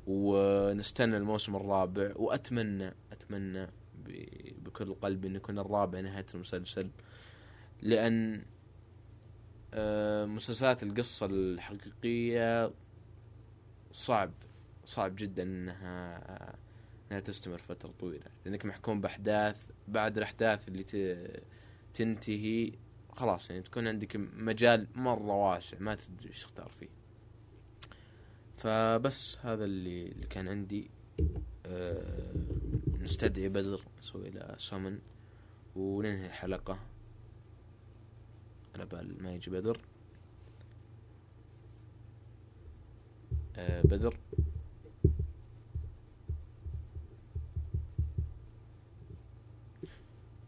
ونستنى الموسم الرابع. وأتمنى أتمنى ب- بكل قلبي إن يكون الرابع نهاية المسلسل. لأن آه، مسلسلات القصة الحقيقية صعب صعب جدا إنها إنها تستمر فترة طويلة. لأنك محكوم بأحداث بعد الأحداث اللي تنتهي خلاص يعني تكون عندك مجال مرة واسع ما تدري إيش تختار فيه. فبس هذا اللي اللي كان عندي. أه نستدعي بدر نسوي له سمن وننهي الحلقة. على بال ما يجي بدر. بدر.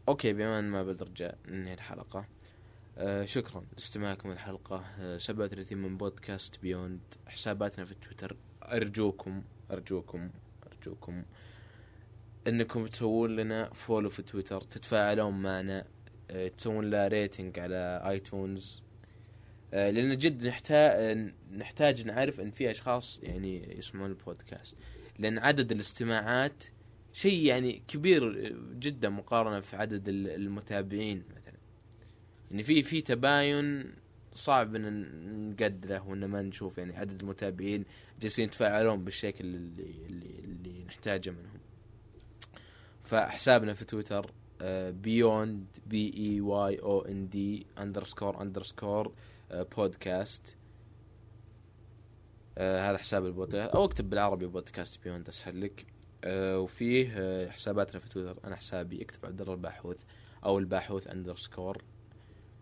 okay بما ان ما بدر جاء ننهي الحلقة. آه شكرا لاستماعكم الحلقة آه 37 من بودكاست بيوند. حساباتنا في تويتر. أرجوكم أرجوكم أرجوكم أنكم تسوون لنا follow في تويتر تتفاعلون معنا آه تسوون لنا rating على ايتونز آه لأن جد نحتاج نحتاج نعرف أن في أشخاص يعني يسمعون البودكاست. لأن عدد الاستماعات شيء يعني كبير جدا مقارنة في عدد ال- المتابعين مثلا. يعني في في تباين صعب إن نقدره وإن ما نشوف يعني عدد المتابعين جالسين يتفاعلون بالشكل اللي اللي, اللي نحتاجه منهم. فحسابنا في تويتر Beyond B E Y O N D underscore underscore podcast آه، هذا حساب البودكاست. أو اكتب بالعربي بودكاست بيوند أسهل لك. آه، وفيه آه، حساباتنا في تويتر. أنا حسابي اكتب عبد الله الباحوث أو الباحوث underscore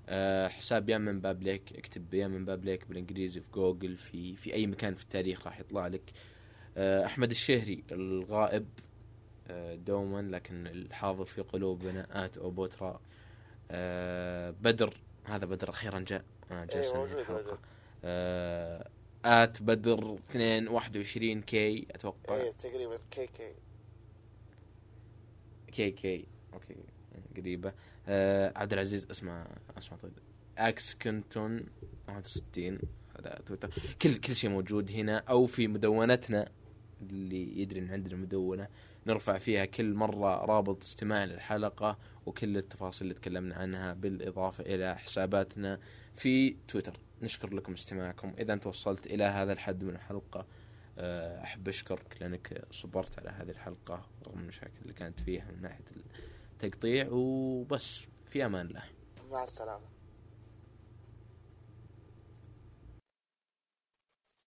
آه، حساب يا من بابليك اكتب يا من بابليك بالإنجليزي في جوجل في في أي مكان في التاريخ راح يطلع لك. آه، أحمد الشهري الغائب. آه، دوما لكن الحاضر في قلوبنا ات أوبوترا. آه، بدر. هذا بدر أخيرا جاء. أنا جالس الحلقة. موجود. آه، آت بدر 2 21 كي أتوقع. إيه تقريبا كي كي كي كي أوكي قريبة. آه عبد العزيز اسمه اسمه طيب. أكس كنتون 61 على تويتر. كل كل شيء موجود هنا أو في مدونتنا اللي يدري إن عندنا مدونة. نرفع فيها كل مرة رابط استماع للحلقة وكل التفاصيل اللي تكلمنا عنها بالإضافة إلى حساباتنا. في تويتر. نشكر لكم استماعكم إذا أنت وصلت إلى هذا الحد من الحلقة آه، أحب أشكرك لأنك صبرت على هذه الحلقة رغم المشاكل اللي كانت فيها من ناحية التقطيع. وبس في أمان الله. مع السلامة.